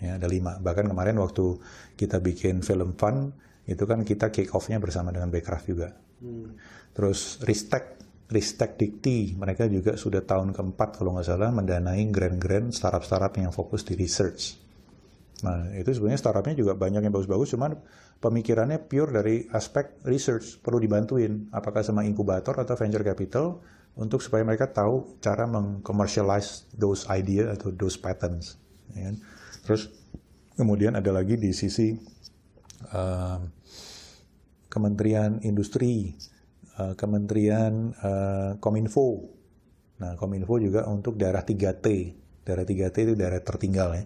Ya, ada lima. Bahkan kemarin waktu kita bikin film fun, itu kan kita kick off-nya bersama dengan Backcraft juga. Hmm. Terus Ristek, Ristek Dikti, mereka juga sudah tahun keempat kalau nggak salah mendanai grand-grand startup-startup yang fokus di research. Nah, itu sebenarnya startupnya juga banyak yang bagus-bagus, cuman pemikirannya pure dari aspek research, perlu dibantuin, apakah sama inkubator atau venture capital, untuk supaya mereka tahu cara mengcommercialize those idea atau those patents. Ya. Kan? Terus kemudian ada lagi di sisi uh, Kementerian Industri, uh, Kementerian uh, Kominfo. Nah, Kominfo juga untuk daerah 3T. Daerah 3T itu daerah tertinggal ya.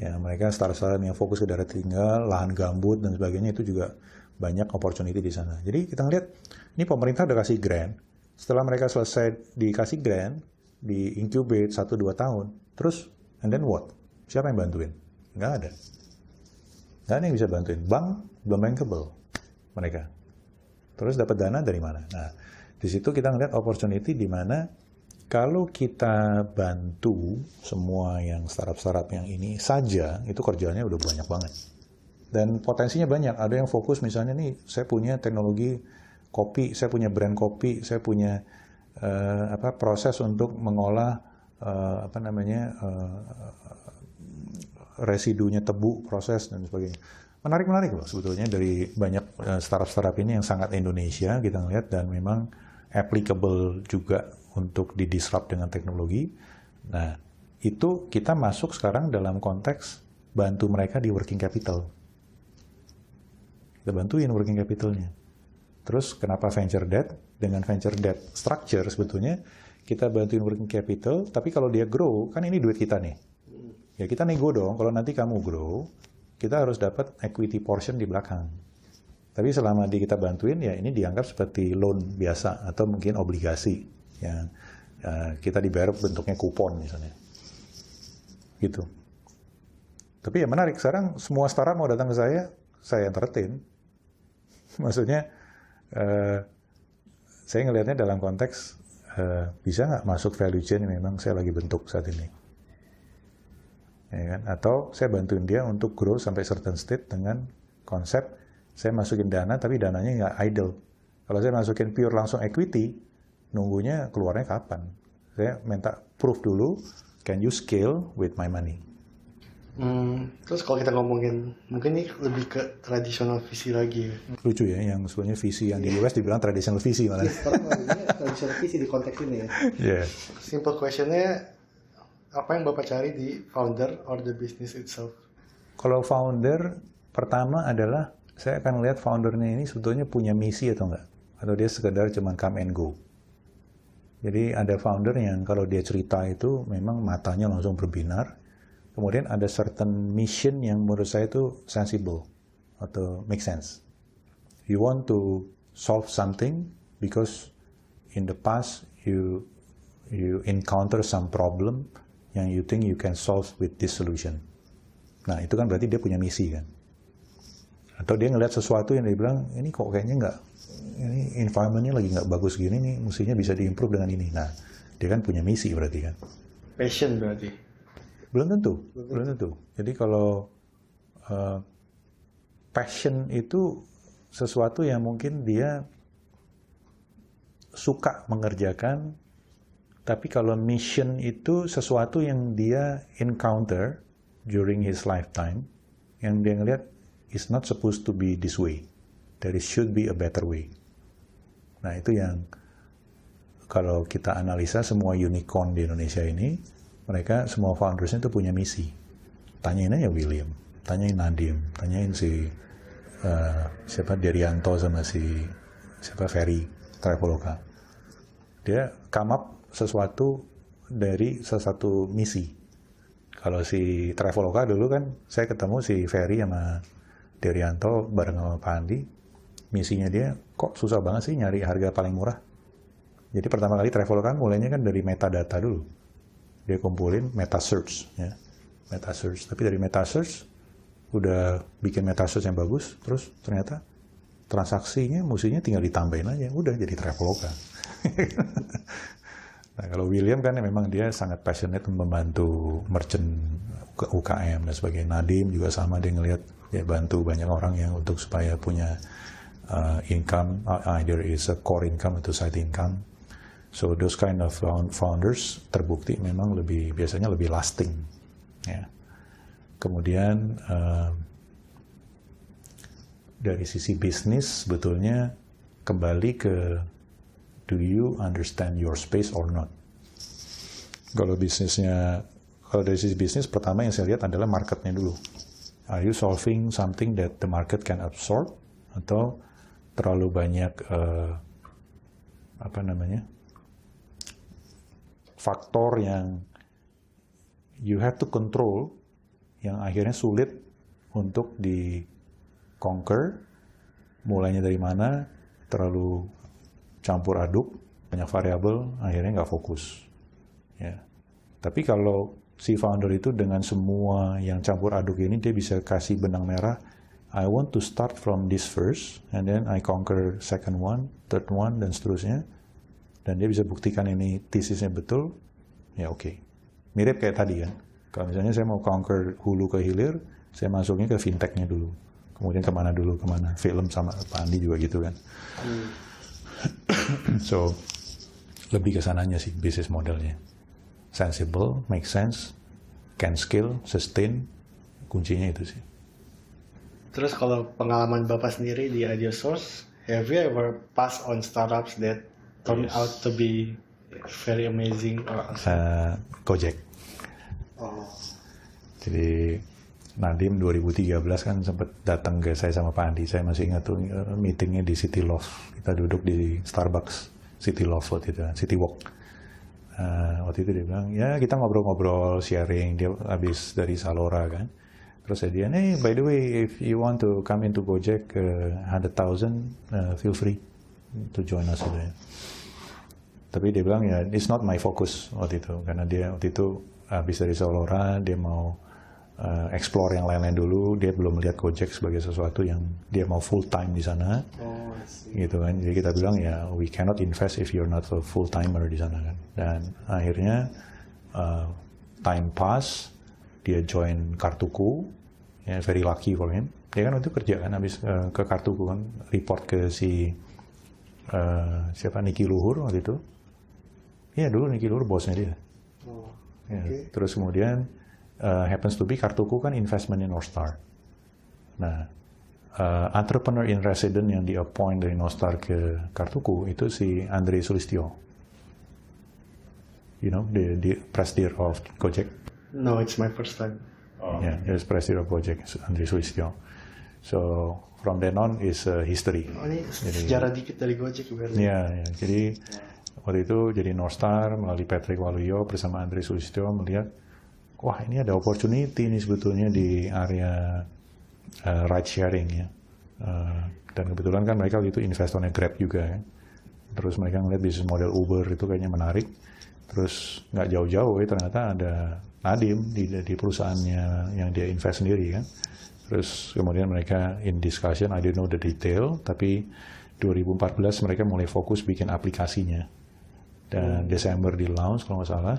Ya, mereka startup-startup yang fokus ke daerah tertinggal, lahan gambut dan sebagainya itu juga banyak opportunity di sana. Jadi kita ngeliat, ini pemerintah udah kasih grant. Setelah mereka selesai dikasih grant, di incubate 1-2 tahun, terus and then what? Siapa yang bantuin? Nggak ada. Nggak ada yang bisa bantuin. Bank belum bankable mereka. Terus dapat dana dari mana? Nah, di situ kita ngeliat opportunity di mana kalau kita bantu semua yang startup-startup yang ini saja, itu kerjanya udah banyak banget. Dan potensinya banyak. Ada yang fokus misalnya nih, saya punya teknologi kopi, saya punya brand kopi, saya punya uh, apa proses untuk mengolah uh, apa namanya uh, residunya tebu, proses dan sebagainya. Menarik-menarik loh sebetulnya dari banyak startup-startup ini yang sangat Indonesia kita ngeliat dan memang applicable juga untuk didisrupt dengan teknologi. Nah, itu kita masuk sekarang dalam konteks bantu mereka di working capital. Kita bantuin working capitalnya. Terus kenapa venture debt? Dengan venture debt structure sebetulnya kita bantuin working capital, tapi kalau dia grow, kan ini duit kita nih. Ya kita nego dong, kalau nanti kamu grow, kita harus dapat equity portion di belakang. Tapi selama di kita bantuin, ya ini dianggap seperti loan biasa atau mungkin obligasi yang uh, kita dibayar bentuknya kupon misalnya. Gitu. Tapi ya menarik, sekarang semua startup mau datang ke saya, saya entertain. Maksudnya, uh, saya ngelihatnya dalam konteks, uh, bisa nggak masuk value chain yang memang saya lagi bentuk saat ini. Ya kan? Atau saya bantuin dia untuk grow sampai certain state dengan konsep, saya masukin dana, tapi dananya nggak idle. Kalau saya masukin pure langsung equity, nunggunya keluarnya kapan. Saya minta proof dulu, can you scale with my money? Hmm, terus kalau kita ngomongin, mungkin ini lebih ke tradisional visi lagi. Lucu ya, yang sebenarnya visi yang di US dibilang tradisional visi malah. Ya, sekarang tradisional visi di konteks ini ya. Yeah. Simple questionnya, apa yang Bapak cari di founder or the business itself? Kalau founder, pertama adalah saya akan lihat foundernya ini sebetulnya punya misi atau enggak. Atau dia sekedar cuma come and go. Jadi ada founder yang kalau dia cerita itu memang matanya langsung berbinar. Kemudian ada certain mission yang menurut saya itu sensible atau make sense. You want to solve something because in the past you you encounter some problem yang you think you can solve with this solution. Nah itu kan berarti dia punya misi kan. Atau dia ngeliat sesuatu yang dia bilang ini kok kayaknya nggak ini environmentnya lagi nggak bagus gini nih, mestinya bisa diimprove dengan ini. Nah, dia kan punya misi berarti kan. Passion berarti. Belum tentu, belum, belum tentu. Jadi kalau uh, passion itu sesuatu yang mungkin dia suka mengerjakan, tapi kalau mission itu sesuatu yang dia encounter during his lifetime, yang dia ngelihat is not supposed to be this way. There should be a better way. Nah itu yang kalau kita analisa semua unicorn di Indonesia ini, mereka semua foundersnya itu punya misi. Tanyain aja William, tanyain Nadim, tanyain si uh, siapa Derianto sama si siapa Ferry Traveloka. Dia come up sesuatu dari sesuatu misi. Kalau si Traveloka dulu kan saya ketemu si Ferry sama Derianto bareng sama Pak Andi, misinya dia kok susah banget sih nyari harga paling murah. Jadi pertama kali Traveloka mulainya kan dari metadata dulu. Dia kumpulin meta search ya. Meta search. Tapi dari meta search udah bikin meta search yang bagus, terus ternyata transaksinya musinya tinggal ditambahin aja, udah jadi Traveloka. nah kalau William kan memang dia sangat passionate membantu merchant UKM dan sebagainya. Nadim juga sama dia ngelihat dia bantu banyak orang yang untuk supaya punya uh, income, uh, either is a core income atau side income. So those kind of founders terbukti memang lebih biasanya lebih lasting. Ya. Kemudian uh, dari sisi bisnis sebetulnya kembali ke do you understand your space or not? Kalau bisnisnya kalau dari sisi bisnis pertama yang saya lihat adalah marketnya dulu. Are you solving something that the market can absorb atau terlalu banyak uh, apa namanya faktor yang you have to control yang akhirnya sulit untuk di conquer mulainya dari mana terlalu campur aduk banyak variabel akhirnya nggak fokus ya tapi kalau si founder itu dengan semua yang campur aduk ini dia bisa kasih benang merah I want to start from this first, and then I conquer second one, third one, dan seterusnya. Dan dia bisa buktikan ini tesisnya betul, ya oke. Okay. Mirip kayak tadi kan. Kalau misalnya saya mau conquer hulu ke hilir, saya masuknya ke fintechnya dulu. Kemudian ke mana dulu, ke mana. Film sama Pak Andi juga gitu kan. Hmm. so, lebih ke sananya sih bisnis modelnya. Sensible, make sense, can scale, sustain, kuncinya itu sih. Terus kalau pengalaman Bapak sendiri di Idea Source, have you ever passed on startups that turn yes. out to be very amazing? Or uh, Gojek. Oh. Jadi Nadim 2013 kan sempat datang ke saya sama Pak Andi. Saya masih ingat tuh uh, meetingnya di City Loft. Kita duduk di Starbucks City Loft waktu itu, City Walk. Uh, waktu itu dia bilang, ya kita ngobrol-ngobrol, sharing. Dia habis dari Salora kan Terus dia, hey, by the way, if you want to come into Gojek uh, 100,000, uh, feel free to join us. Gitu. Tapi dia bilang ya, it's not my focus waktu itu, karena dia waktu itu habis dari Solora, dia mau uh, explore yang lain-lain dulu, dia belum melihat Gojek sebagai sesuatu yang dia mau full time di sana, oh, gitu kan. Jadi kita bilang ya, we cannot invest if you're not a full timer di sana kan. Dan akhirnya uh, time pass, dia join Kartuku, ya very lucky for him. Dia kan waktu itu kerja kan habis uh, ke kartu kan report ke si uh, siapa Niki Luhur waktu itu. Ya dulu Niki Luhur bosnya dia. Oh, ya, okay. terus kemudian uh, happens to be kartuku kan investment in Northstar nah uh, entrepreneur in resident yang di appoint dari Northstar ke kartuku itu si Andre Sulistyo you know the, the president of Gojek no it's my first time Oh. Yeah, he was president of Gojek, Andri Sulistyo. So from then on is uh, history. Oh, ini jadi, sejarah dikit dari Gojek berarti. Iya, ya. jadi yeah. waktu itu jadi Northstar melalui Patrick Waluyo bersama Andri Sulistyo melihat, wah ini ada opportunity ini sebetulnya di area uh, ride sharing ya. Uh, dan kebetulan kan mereka waktu itu investornya Grab juga ya. Terus mereka ngeliat bisnis model Uber itu kayaknya menarik. Terus nggak jauh-jauh ya ternyata ada Nadim di, di perusahaannya yang dia invest sendiri kan. Terus kemudian mereka in discussion, I don't know the detail, tapi 2014 mereka mulai fokus bikin aplikasinya. Dan hmm. Desember di launch kalau nggak salah,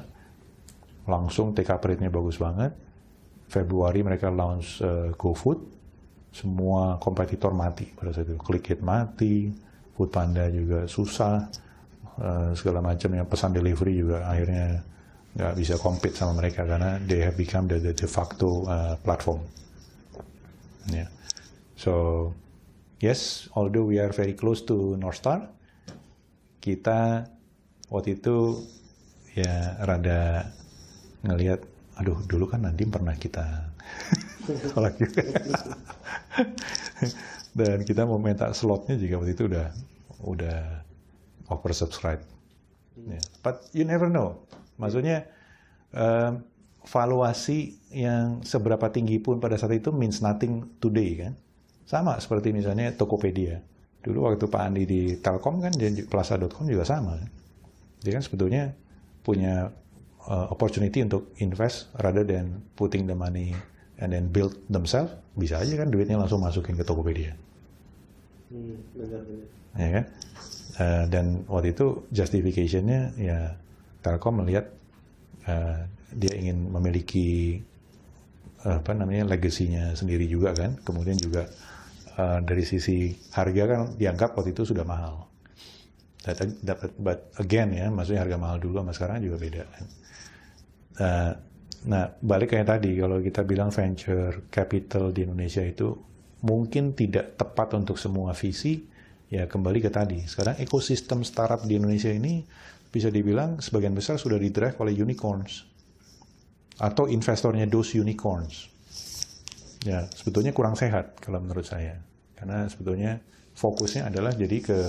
langsung take up rate-nya bagus banget. Februari mereka launch uh, GoFood, semua kompetitor mati pada saat itu. ClickIt mati, Foodpanda juga susah, uh, segala macam yang pesan delivery juga akhirnya nggak bisa compete sama mereka karena they have become the, the de facto uh, platform. Yeah. So yes, although we are very close to North Star, kita waktu itu ya rada ngelihat, aduh dulu kan Nadim pernah kita tolak juga. Dan kita mau minta slotnya juga waktu itu udah udah oversubscribe. Yeah. But you never know Maksudnya uh, valuasi yang seberapa tinggi pun pada saat itu means nothing today kan. Sama seperti misalnya Tokopedia. Dulu waktu Pak Andi di Telkom kan Plaza.com juga sama. Kan? Dia kan sebetulnya punya uh, opportunity untuk invest rather than putting the money and then build themselves. Bisa aja kan duitnya langsung masukin ke Tokopedia. Hmm. Ya kan? Uh, dan waktu itu justificationnya ya Telkom melihat uh, dia ingin memiliki uh, apa namanya legasinya sendiri juga kan, kemudian juga uh, dari sisi harga kan dianggap waktu itu sudah mahal. Dapat, but again ya, maksudnya harga mahal dulu sama sekarang juga beda. Kan. Uh, nah, balik kayak tadi, kalau kita bilang venture capital di Indonesia itu mungkin tidak tepat untuk semua visi, ya kembali ke tadi. Sekarang ekosistem startup di Indonesia ini bisa dibilang sebagian besar sudah didrive oleh unicorns atau investornya those unicorns. Ya, sebetulnya kurang sehat kalau menurut saya. Karena sebetulnya fokusnya adalah jadi ke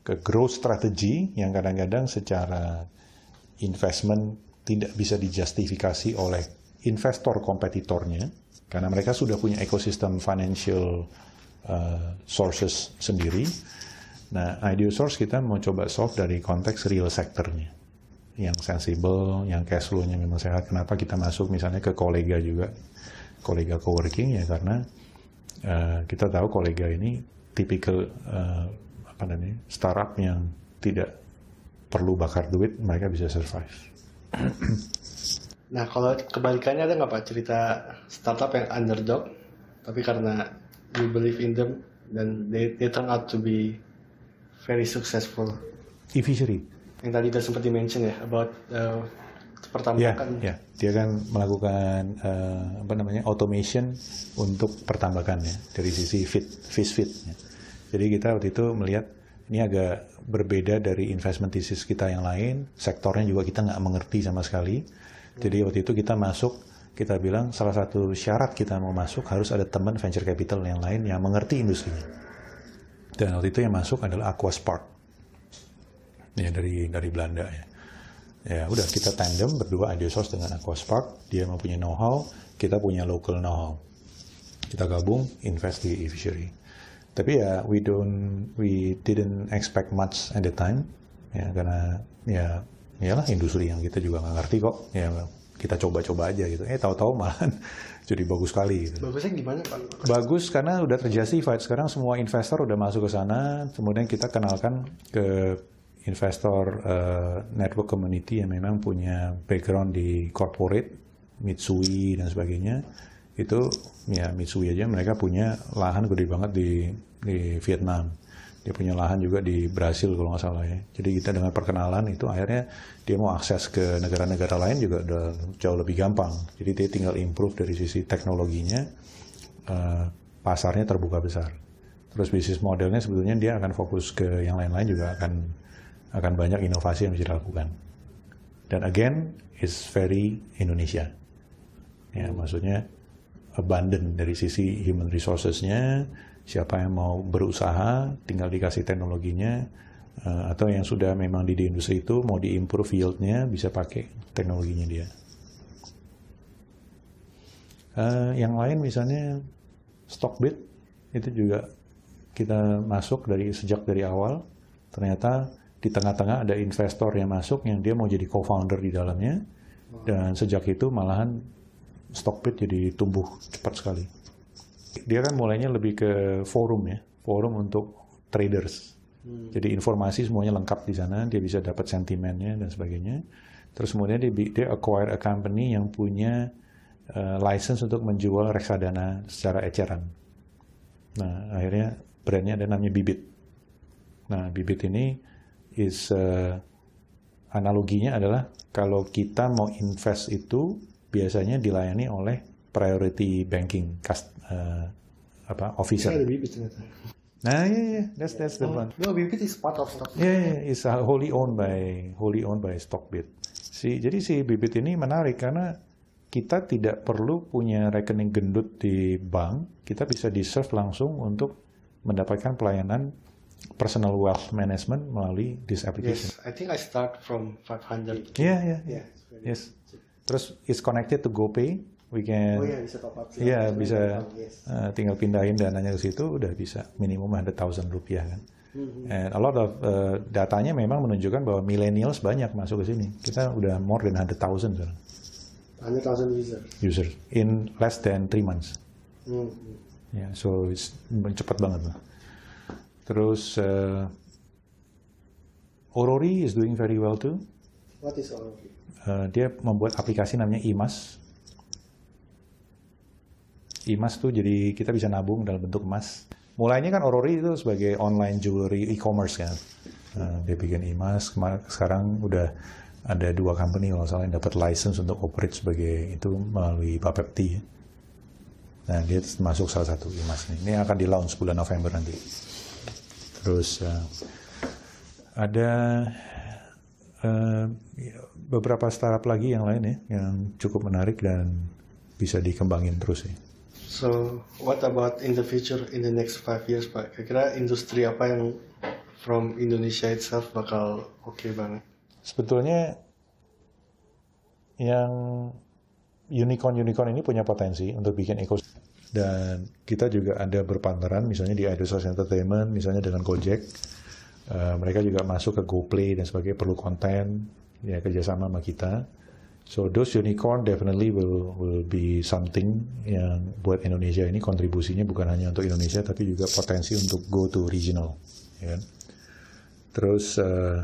ke growth strategy yang kadang-kadang secara investment tidak bisa dijustifikasi oleh investor kompetitornya karena mereka sudah punya ekosistem financial uh, sources sendiri Nah, ideal source kita mau coba solve dari konteks real sectornya. Yang sensible, yang cash flow-nya memang sehat. Kenapa kita masuk misalnya ke kolega juga, kolega coworking ya karena uh, kita tahu kolega ini tipikal uh, apa namanya startup yang tidak perlu bakar duit mereka bisa survive. nah kalau kebalikannya ada nggak pak cerita startup yang underdog tapi karena you believe in them dan they, they turn out to be very successful. E-fishery. Yang tadi udah sempat dimention ya about uh, pertama ya, kan ya dia kan melakukan uh, apa namanya automation untuk pertambakan ya dari sisi fit fish feed ya. Jadi kita waktu itu melihat ini agak berbeda dari investment thesis kita yang lain. Sektornya juga kita nggak mengerti sama sekali. Jadi waktu itu kita masuk kita bilang salah satu syarat kita mau masuk harus ada teman venture capital yang lain yang mengerti industrinya. Dan waktu itu yang masuk adalah Aquaspark ya dari dari Belanda ya. Ya udah kita tandem berdua Ideosource dengan Aquaspark dia mempunyai know-how kita punya local know-how. Kita gabung invest di e-fishery tapi ya we don't we didn't expect much at the time. Ya karena ya iyalah industri yang kita juga nggak ngerti kok. Ya kita coba-coba aja gitu. Eh tahu-tahu malah jadi bagus sekali gitu. bagusnya gimana pak? Bagus karena udah fight. Sekarang semua investor udah masuk ke sana. Kemudian kita kenalkan ke investor uh, network community yang memang punya background di corporate, Mitsui dan sebagainya, itu ya Mitsui aja mereka punya lahan gede banget di di Vietnam. Dia punya lahan juga di Brasil kalau nggak salah ya. Jadi kita dengan perkenalan itu akhirnya dia mau akses ke negara-negara lain juga udah jauh lebih gampang. Jadi dia tinggal improve dari sisi teknologinya, uh, pasarnya terbuka besar. Terus bisnis modelnya sebetulnya dia akan fokus ke yang lain-lain juga akan akan banyak inovasi yang bisa dilakukan. Dan again, is very Indonesia. Ya, maksudnya abundant dari sisi human resources-nya, siapa yang mau berusaha, tinggal dikasih teknologinya, uh, atau yang sudah memang di, di industri itu mau diimprove yield-nya, bisa pakai teknologinya dia. Uh, yang lain misalnya Stockbit, itu juga kita masuk dari sejak dari awal, ternyata di tengah-tengah ada investor yang masuk yang dia mau jadi co-founder di dalamnya dan sejak itu malahan Stockbit jadi tumbuh cepat sekali. Dia kan mulainya lebih ke forum ya, forum untuk traders. Hmm. Jadi informasi semuanya lengkap di sana, dia bisa dapat sentimennya dan sebagainya. Terus kemudian dia, dia acquire a company yang punya uh, license untuk menjual reksadana secara eceran. Nah, akhirnya brandnya ada namanya Bibit. Nah, Bibit ini is uh, analoginya adalah kalau kita mau invest itu biasanya dilayani oleh priority banking cust, uh, apa officer. Nah, yeah, yeah, that's that's the oh, one. No, Bibit is part of stock. Yeah, yeah, it's wholly owned by wholly owned by Stockbit. Si jadi si Bibit ini menarik karena kita tidak perlu punya rekening gendut di bank, kita bisa di serve langsung untuk mendapatkan pelayanan personal wealth management melalui this application. Yes, I think I start from 500. Yeah, yeah, yeah. Yes. Terus it's connected to GoPay. We can. Oh yeah, bisa top up. Iya, yeah, bisa yes. uh, tinggal pindahin dananya ke situ, udah bisa minimum 100,000 rupiah kan. Mm-hmm. And a lot of uh, datanya memang menunjukkan bahwa millennials banyak masuk ke sini. Kita udah more than 100,000 sekarang. 100,000 users. Users in less than three months. Mm-hmm. Ya, yeah, so it's cepat banget lah. Terus uh, Orori is doing very well too. What is Orori? Uh, dia membuat aplikasi namanya IMAS. IMAS tuh jadi kita bisa nabung dalam bentuk emas. Mulainya kan Orori itu sebagai online jewelry e-commerce kan. Uh, dia bikin IMAS. Sekarang udah ada dua company kalau salah yang dapat license untuk operate sebagai itu melalui Bapepti. Nah, dia masuk salah satu IMAS ini. Ini akan di launch bulan November nanti. Terus uh, ada beberapa startup lagi yang lain ya yang cukup menarik dan bisa dikembangin terus ya. So, what about in the future in the next five years, Pak? Kira-kira industri apa yang from Indonesia itself bakal oke okay banget? Sebetulnya yang unicorn-unicorn ini punya potensi untuk bikin ekosistem dan kita juga ada berpantaran misalnya di Idesource Entertainment misalnya dengan Gojek uh, mereka juga masuk ke GoPlay dan sebagainya perlu konten ya kerjasama sama kita So those unicorn definitely will will be something yang buat Indonesia ini kontribusinya bukan hanya untuk Indonesia tapi juga potensi untuk go to regional. Ya. Kan? Terus uh,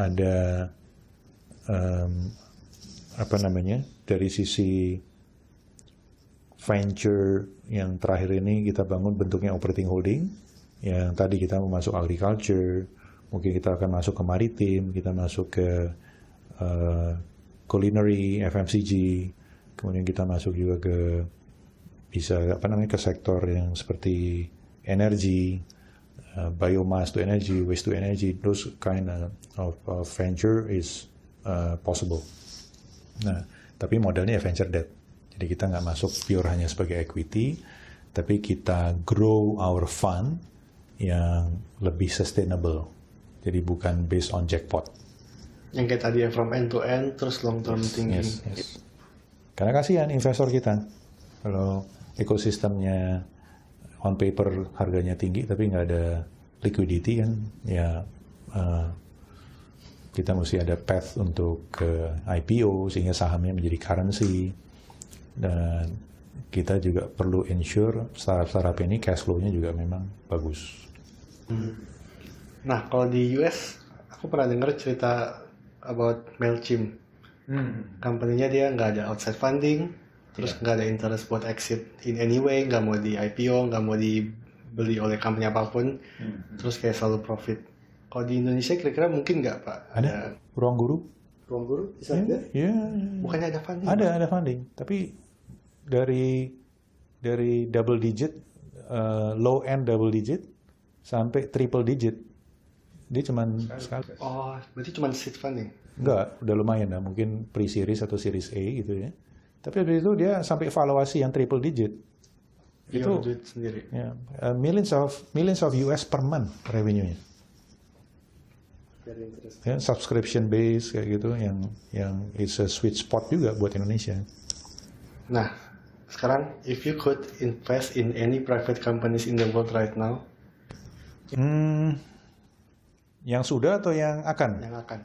ada um, apa namanya dari sisi venture yang terakhir ini kita bangun bentuknya operating holding yang tadi kita masuk agriculture mungkin kita akan masuk ke maritim kita masuk ke uh, culinary, FMCG, kemudian kita masuk juga ke bisa apa namanya ke sektor yang seperti energi, uh, biomass to energy, waste to energy, those kind of, of venture is uh, possible. Nah, tapi modelnya venture debt. Jadi kita nggak masuk pure hanya sebagai equity, tapi kita grow our fund yang lebih sustainable. Jadi bukan based on jackpot yang kayak tadi ya from end to end terus long term tinggi. Yes, yes. Karena kasihan investor kita kalau ekosistemnya on paper harganya tinggi tapi nggak ada liquidity kan ya uh, kita mesti ada path untuk ke IPO sehingga sahamnya menjadi currency dan kita juga perlu ensure startup-startup ini cash flow-nya juga memang bagus. Hmm. Nah kalau di US aku pernah dengar cerita about Mailchimp. Hmm. Company-nya dia nggak ada outside funding, terus iya. nggak yeah. ada interest buat exit in any way, nggak mau di IPO, nggak mau dibeli oleh company apa pun, hmm. terus kayak selalu profit. Kalau di Indonesia kira-kira mungkin nggak pak? Ada. ada ruang guru. Ruang guru bisa Iya. Yeah, yeah. Bukannya ada funding? Ada pak? ada funding, tapi dari dari double digit, uh, low end double digit sampai triple digit dia cuma sekali. Oh, berarti cuma seed funding? Enggak, udah lumayan lah. Mungkin pre-series atau series A gitu ya. Tapi habis itu dia sampai valuasi yang triple digit. Dia itu duit sendiri. Ya, uh, millions of millions of US per month revenue-nya. Ya, subscription base kayak gitu yang yang is a sweet spot juga buat Indonesia. Nah, sekarang if you could invest in any private companies in the world right now, hmm, yang sudah atau yang akan? Yang akan.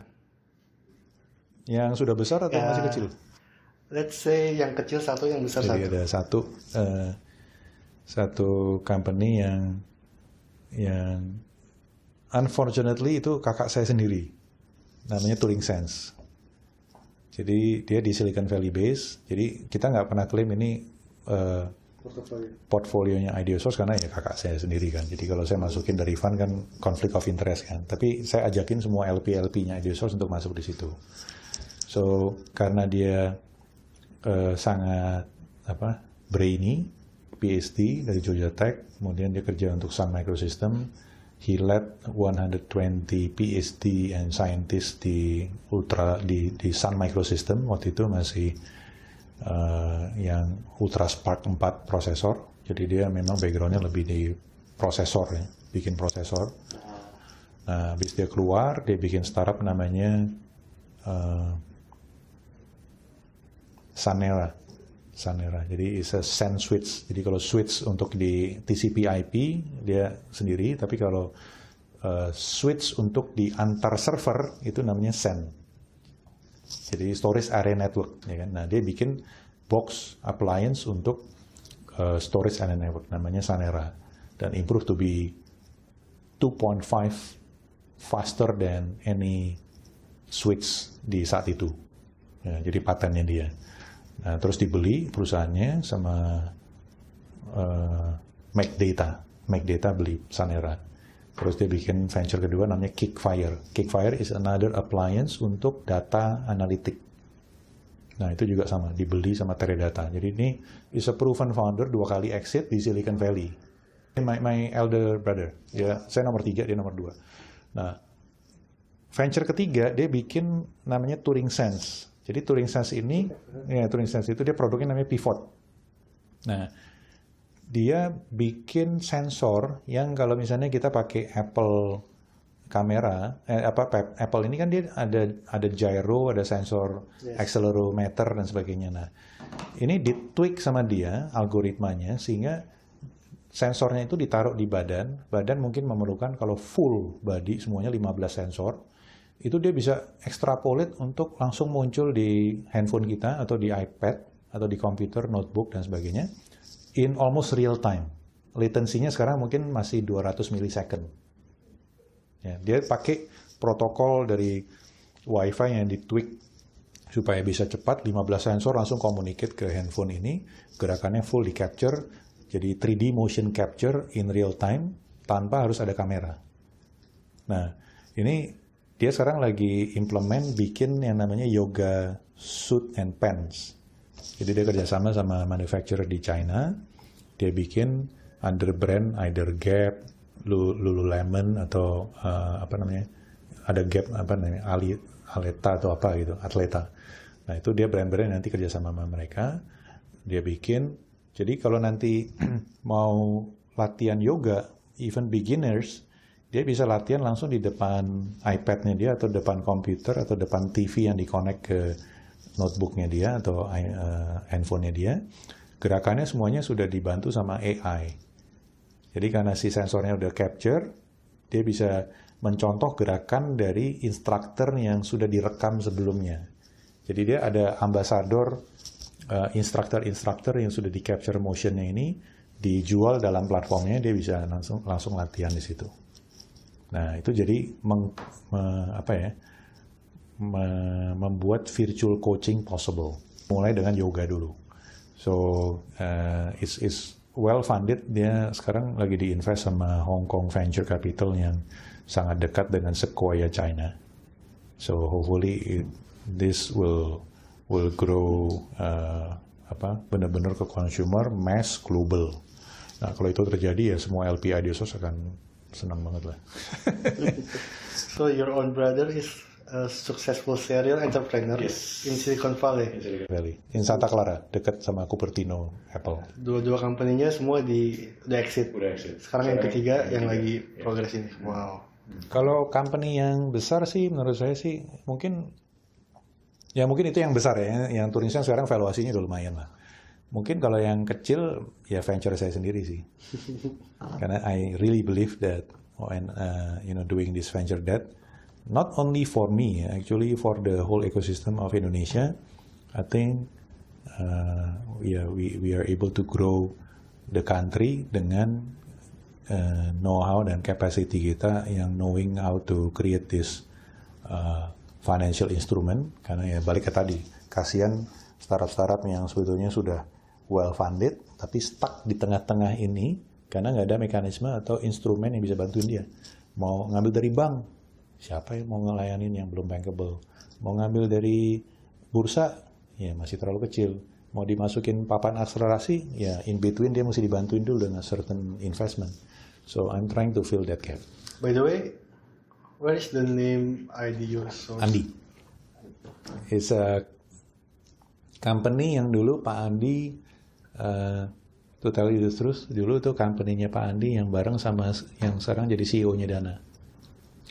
Yang sudah besar atau ya, masih kecil? Let's say yang kecil satu, yang besar Jadi satu. ada satu uh, satu company yang yang unfortunately itu kakak saya sendiri. Namanya Turing Sense. Jadi dia di Silicon Valley base. Jadi kita nggak pernah klaim ini uh, portfolio. portfolionya Ideosource karena ya kakak saya sendiri kan. Jadi kalau saya masukin dari fund kan konflik of interest kan. Tapi saya ajakin semua LP-LP-nya Ideosource untuk masuk di situ. So karena dia uh, sangat apa brainy, PhD dari Georgia Tech, kemudian dia kerja untuk Sun Microsystem. He led 120 PhD and scientist di ultra di di Sun Microsystem waktu itu masih uh, yang Ultraspark 4 prosesor. Jadi dia memang backgroundnya lebih di prosesor ya, bikin prosesor. Nah, habis dia keluar, dia bikin startup namanya uh, Sanera. Sanera. Jadi is a SAN switch. Jadi kalau switch untuk di TCP IP dia sendiri, tapi kalau uh, switch untuk di antar server itu namanya SAN. Jadi storage area network, ya kan. Nah dia bikin box appliance untuk uh, storage area network, namanya Sanera, dan improve to be 2.5 faster than any switch di saat itu. Ya, jadi patennya dia. Nah, terus dibeli perusahaannya sama uh, MacData. MacData beli Sanera. Terus dia bikin venture kedua namanya Kickfire. Kickfire is another appliance untuk data analitik. Nah itu juga sama, dibeli sama Teradata. Jadi ini is a proven founder, dua kali exit di Silicon Valley. My, my elder brother, ya saya nomor tiga, dia nomor dua. Nah, venture ketiga dia bikin namanya Turing Sense. Jadi Turing Sense ini, ya Turing Sense itu dia produknya namanya Pivot. Nah, dia bikin sensor yang kalau misalnya kita pakai Apple kamera eh, apa Apple ini kan dia ada ada gyro, ada sensor yes. accelerometer dan sebagainya. Nah, ini ditweak sama dia algoritmanya sehingga sensornya itu ditaruh di badan. Badan mungkin memerlukan kalau full body semuanya 15 sensor. itu dia bisa extrapolate untuk langsung muncul di handphone kita atau di iPad atau di komputer, notebook dan sebagainya in almost real time. Latensinya sekarang mungkin masih 200 millisecond. Ya, dia pakai protokol dari WiFi yang ditweak supaya bisa cepat 15 sensor langsung communicate ke handphone ini gerakannya full di capture jadi 3D motion capture in real time tanpa harus ada kamera nah ini dia sekarang lagi implement bikin yang namanya yoga suit and pants jadi dia kerjasama sama manufacturer di China. Dia bikin under brand either Gap Lululemon atau uh, apa namanya ada Gap apa namanya Ali Aleta atau apa gitu Atleta. Nah itu dia brand-brand nanti kerjasama sama mereka, dia bikin. Jadi kalau nanti mau latihan yoga, even beginners, dia bisa latihan langsung di depan iPad-nya dia atau depan komputer atau depan TV yang dikonek ke notebooknya dia atau uh, handphonenya dia. Gerakannya semuanya sudah dibantu sama AI. Jadi karena si sensornya udah capture, dia bisa mencontoh gerakan dari instruktur yang sudah direkam sebelumnya. Jadi dia ada ambasador uh, instruktur-instruktur yang sudah di capture motionnya ini dijual dalam platformnya dia bisa langsung langsung latihan di situ. Nah itu jadi meng, me, apa ya membuat virtual coaching possible. Mulai dengan yoga dulu. So uh, it's, it's well funded. Dia sekarang lagi diinvest sama Hong Kong Venture Capital yang sangat dekat dengan Sequoia China. So hopefully it, this will will grow uh, apa benar-benar ke consumer mass global. Nah kalau itu terjadi ya semua LP Ideasos akan senang banget lah. so your own brother is a successful serial entrepreneur yes. in Silicon Valley. In Silicon Valley, in Santa Clara, dekat sama Cupertino, Apple. Dua-dua company-nya semua di udah exit. Udah exit. Sekarang, Sekarang yang ketiga yang, yang lagi yeah. progres ini. Wow. Kalau company yang besar sih menurut saya sih mungkin Ya mungkin itu yang besar ya, yang Turisnya sekarang valuasinya udah lumayan lah. Mungkin kalau yang kecil ya venture saya sendiri sih. Karena I really believe that when uh, you know doing this venture debt, not only for me, actually for the whole ecosystem of Indonesia, I think uh, yeah we we are able to grow the country dengan uh, know-how dan capacity kita yang knowing how to create this uh, financial instrument. Karena ya balik ke tadi kasihan startup-startup yang sebetulnya sudah well funded tapi stuck di tengah-tengah ini karena nggak ada mekanisme atau instrumen yang bisa bantuin dia. Mau ngambil dari bank siapa yang mau ngelayanin yang belum bankable mau ngambil dari bursa ya masih terlalu kecil mau dimasukin papan akselerasi ya in between dia mesti dibantuin dulu dengan certain investment so I'm trying to fill that gap by the way Where is the name IDU source? Andi. It's a company yang dulu Pak Andi uh, to tell you the truth, dulu tuh company-nya Pak Andi yang bareng sama yang sekarang jadi CEO-nya Dana.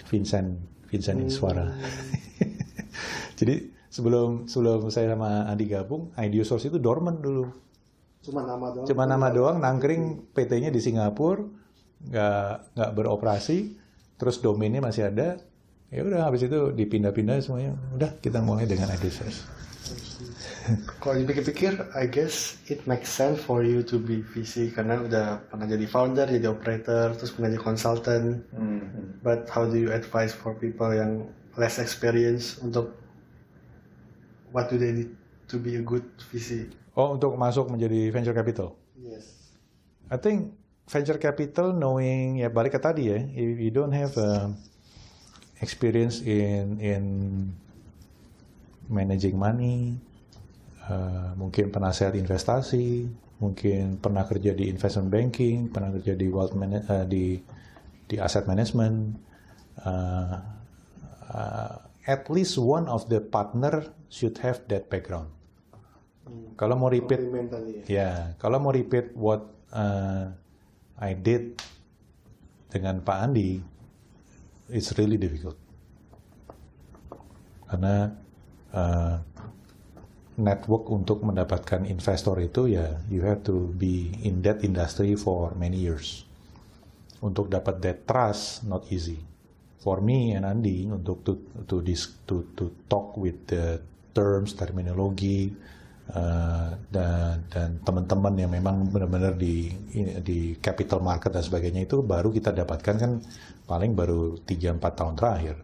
Vincent Vincent hmm. Iswara. jadi sebelum sebelum saya sama Andi gabung, IDU Source itu dormant dulu. Cuma nama doang. Cuma nama doang, nangkring PT-nya di Singapura, nggak nggak beroperasi terus domainnya masih ada ya udah habis itu dipindah-pindah semuanya udah kita mulai dengan Ediverse kalau dipikir-pikir I guess it makes sense for you to be VC karena udah pernah jadi founder jadi operator terus pernah jadi consultant. Mm-hmm. but how do you advise for people yang less experience untuk what do they need to be a good VC oh untuk masuk menjadi venture capital? Yes. I think venture capital knowing ya balik ke tadi ya if you don't have a experience in in managing money uh, mungkin penasehat investasi mungkin pernah kerja di investment banking pernah kerja di wealth man uh, di di asset management uh, uh, at least one of the partner should have that background hmm. kalau mau repeat ya yeah, kalau mau repeat what uh, I did dengan Pak Andi, it's really difficult. Karena uh, network untuk mendapatkan investor itu ya you have to be in that industry for many years. Untuk dapat that trust not easy. for me and Andi untuk to to dis, to to talk with the terms terminologi uh, dan dan teman-teman yang memang benar-benar di di capital market dan sebagainya itu baru kita dapatkan kan paling baru 3 4 tahun terakhir.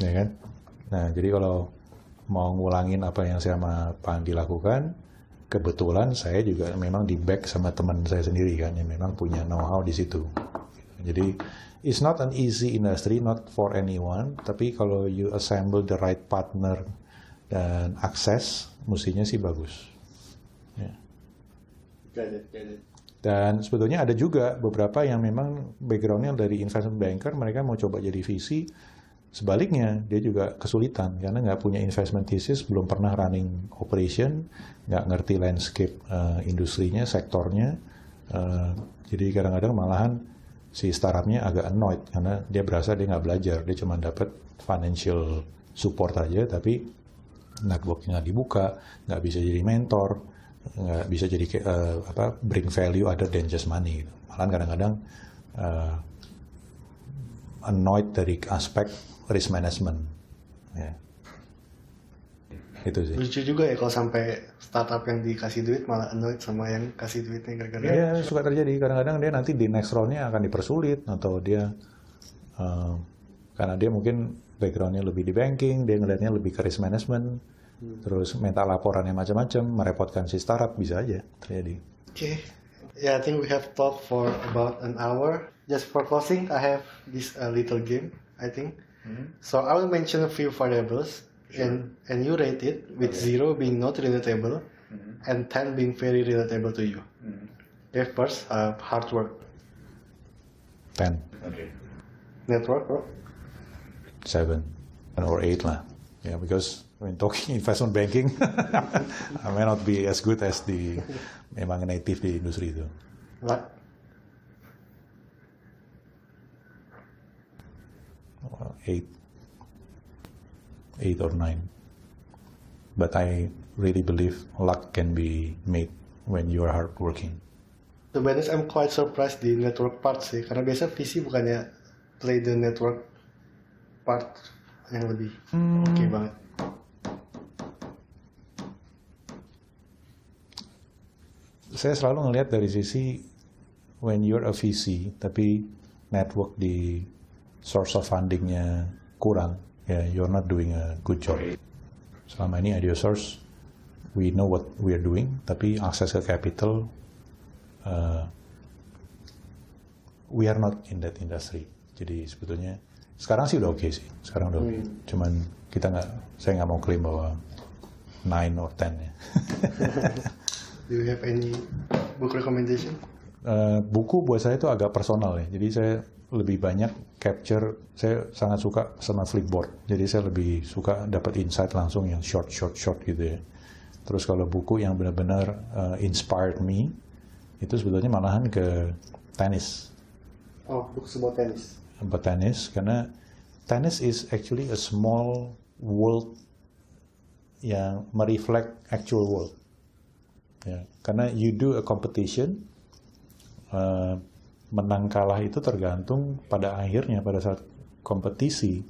Ya kan? Nah, jadi kalau mau ngulangin apa yang saya sama Pak Andi lakukan, kebetulan saya juga memang di back sama teman saya sendiri kan yang memang punya know-how di situ. Jadi it's not an easy industry, not for anyone. Tapi kalau you assemble the right partner dan akses, mestinya sih bagus. Yeah. Dan sebetulnya ada juga beberapa yang memang backgroundnya dari investment banker, mereka mau coba jadi VC. Sebaliknya, dia juga kesulitan karena nggak punya investment thesis, belum pernah running operation, nggak ngerti landscape uh, industrinya, sektornya. Uh, jadi kadang-kadang malahan si startupnya agak annoyed karena dia berasa dia nggak belajar dia cuma dapat financial support aja tapi networknya nggak dibuka nggak bisa jadi mentor nggak bisa jadi uh, apa bring value other than just money gitu. malah kadang-kadang annoyed dari aspek risk management. Ya. Itu sih. Lucu juga ya kalau sampai startup yang dikasih duit malah annoyed sama yang kasih duitnya gara-gara ya suka terjadi. Kadang-kadang dia nanti di next roundnya akan dipersulit atau dia uh, karena dia mungkin backgroundnya lebih di banking dia ngelihatnya lebih ke risk management. Hmm. terus minta laporannya macam-macam merepotkan si startup bisa aja terjadi. Oke. Okay. yeah I think we have talked for about an hour. Just for closing I have this uh, little game I think hmm. so I will mention a few variables Sure. And and you rate it with okay. zero being not relatable mm-hmm. and ten being very relatable to you. Mm-hmm. Okay, first uh, hard work. Ten. Okay. Network, bro. Seven or eight lah. Yeah, because when talking investment banking, I may not be as good as the memang native di industri itu. What? Eight eight or nine. But I really believe luck can be made when you are hardworking. To be honest, I'm quite surprised di network part sih, karena biasa visi bukannya play the network part yang lebih hmm. oke okay banget. Saya selalu ngelihat dari sisi when you're a VC, tapi network di source of fundingnya kurang, yeah, you're not doing a good job. Selama ini idea source, we know what we are doing, tapi akses ke capital, uh, we are not in that industry. Jadi sebetulnya sekarang sih udah oke okay sih, sekarang udah okay. Hmm. Cuman kita nggak, saya nggak mau klaim bahwa 9 or 10 ya. Do you have any book recommendation? Uh, buku buat saya itu agak personal ya. Jadi saya lebih banyak capture saya sangat suka sama flipboard. Jadi saya lebih suka dapat insight langsung yang short short short gitu ya. Terus kalau buku yang benar-benar uh, inspired me itu sebetulnya malahan ke tenis. Oh buku sebuah tenis. Buat tenis karena tenis is actually a small world yang mereflect actual world. Ya karena you do a competition uh, menang kalah itu tergantung pada akhirnya pada saat kompetisi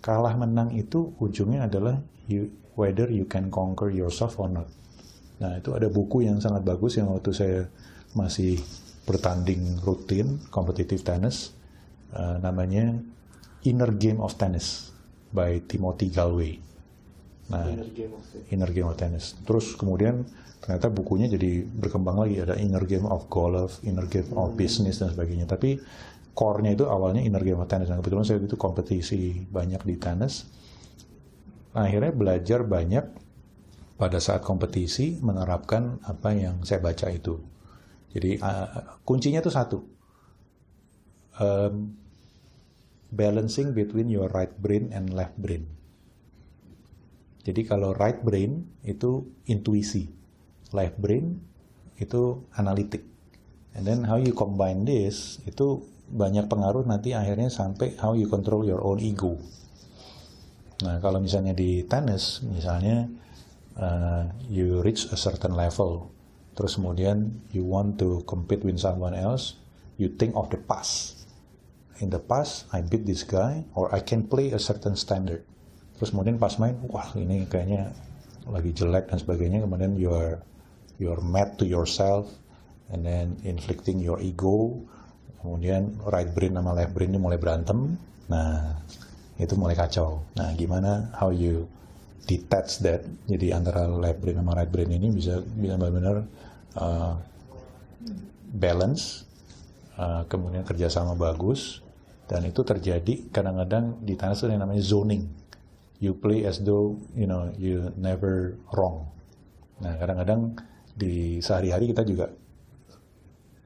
kalah menang itu ujungnya adalah you, whether you can conquer yourself or not. Nah itu ada buku yang sangat bagus yang waktu saya masih bertanding rutin kompetitif tenis uh, namanya Inner Game of Tennis by Timothy Galway. Nah, Inner Game of Tennis. Inner Game of Tennis. Terus kemudian ternyata bukunya jadi berkembang lagi ada inner game of golf, inner game of business dan sebagainya. Tapi core-nya itu awalnya inner game of tennis. Dan kebetulan saya itu kompetisi banyak di tenis. Nah, akhirnya belajar banyak pada saat kompetisi menerapkan apa yang saya baca itu. Jadi uh, kuncinya itu satu. Um, balancing between your right brain and left brain. Jadi kalau right brain itu intuisi, left brain itu analitik. And then how you combine this itu banyak pengaruh nanti akhirnya sampai how you control your own ego. Nah kalau misalnya di tenis misalnya uh, you reach a certain level, terus kemudian you want to compete with someone else, you think of the past. in the past I beat this guy or I can play a certain standard terus kemudian pas main wah ini kayaknya lagi jelek dan sebagainya kemudian you are you are mad to yourself and then inflicting your ego. Kemudian right brain sama left brain ini mulai berantem. Nah itu mulai kacau. Nah gimana how you detach that jadi antara left brain sama right brain ini bisa bisa benar-benar uh, balance uh, kemudian kerjasama bagus. Dan itu terjadi kadang-kadang di tanah yang namanya zoning. You play as though you know you never wrong. Nah kadang-kadang di sehari-hari kita juga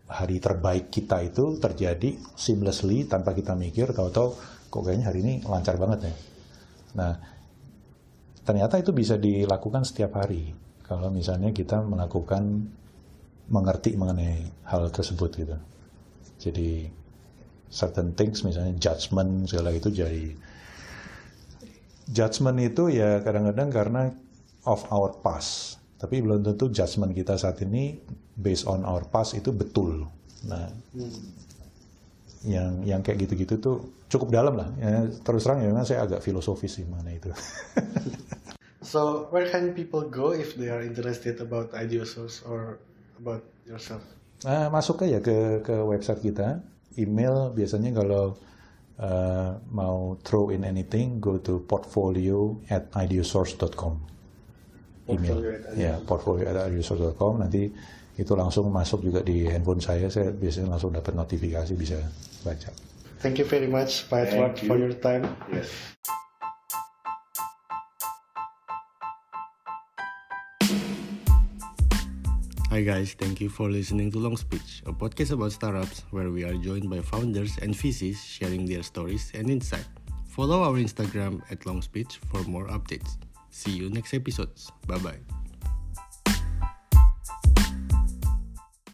hari terbaik kita itu terjadi seamlessly tanpa kita mikir tahu-tahu kok kayaknya hari ini lancar banget ya. Nah, ternyata itu bisa dilakukan setiap hari kalau misalnya kita melakukan mengerti mengenai hal tersebut gitu. Jadi certain things misalnya judgment segala itu jadi judgment itu ya kadang-kadang karena of our past tapi belum tentu judgment kita saat ini based on our past itu betul. Nah, hmm. yang yang kayak gitu-gitu tuh cukup dalam lah. Ya, terus terang ya memang saya agak filosofis sih mana itu. so where can people go if they are interested about Ideosource or about yourself? Nah, masuk aja ke ke website kita. Email biasanya kalau uh, mau throw in anything, go to portfolio at ideosource.com email. Ya portfolio at user.com nanti itu langsung masuk juga di handphone saya. Saya biasanya langsung dapat notifikasi bisa baca. Thank you very much Pak Edward for your time. Yes. Hi guys, thank you for listening to Long Speech, a podcast about startups where we are joined by founders and VCs sharing their stories and insight. Follow our Instagram at Long Speech for more updates. See you next episodes. Bye bye.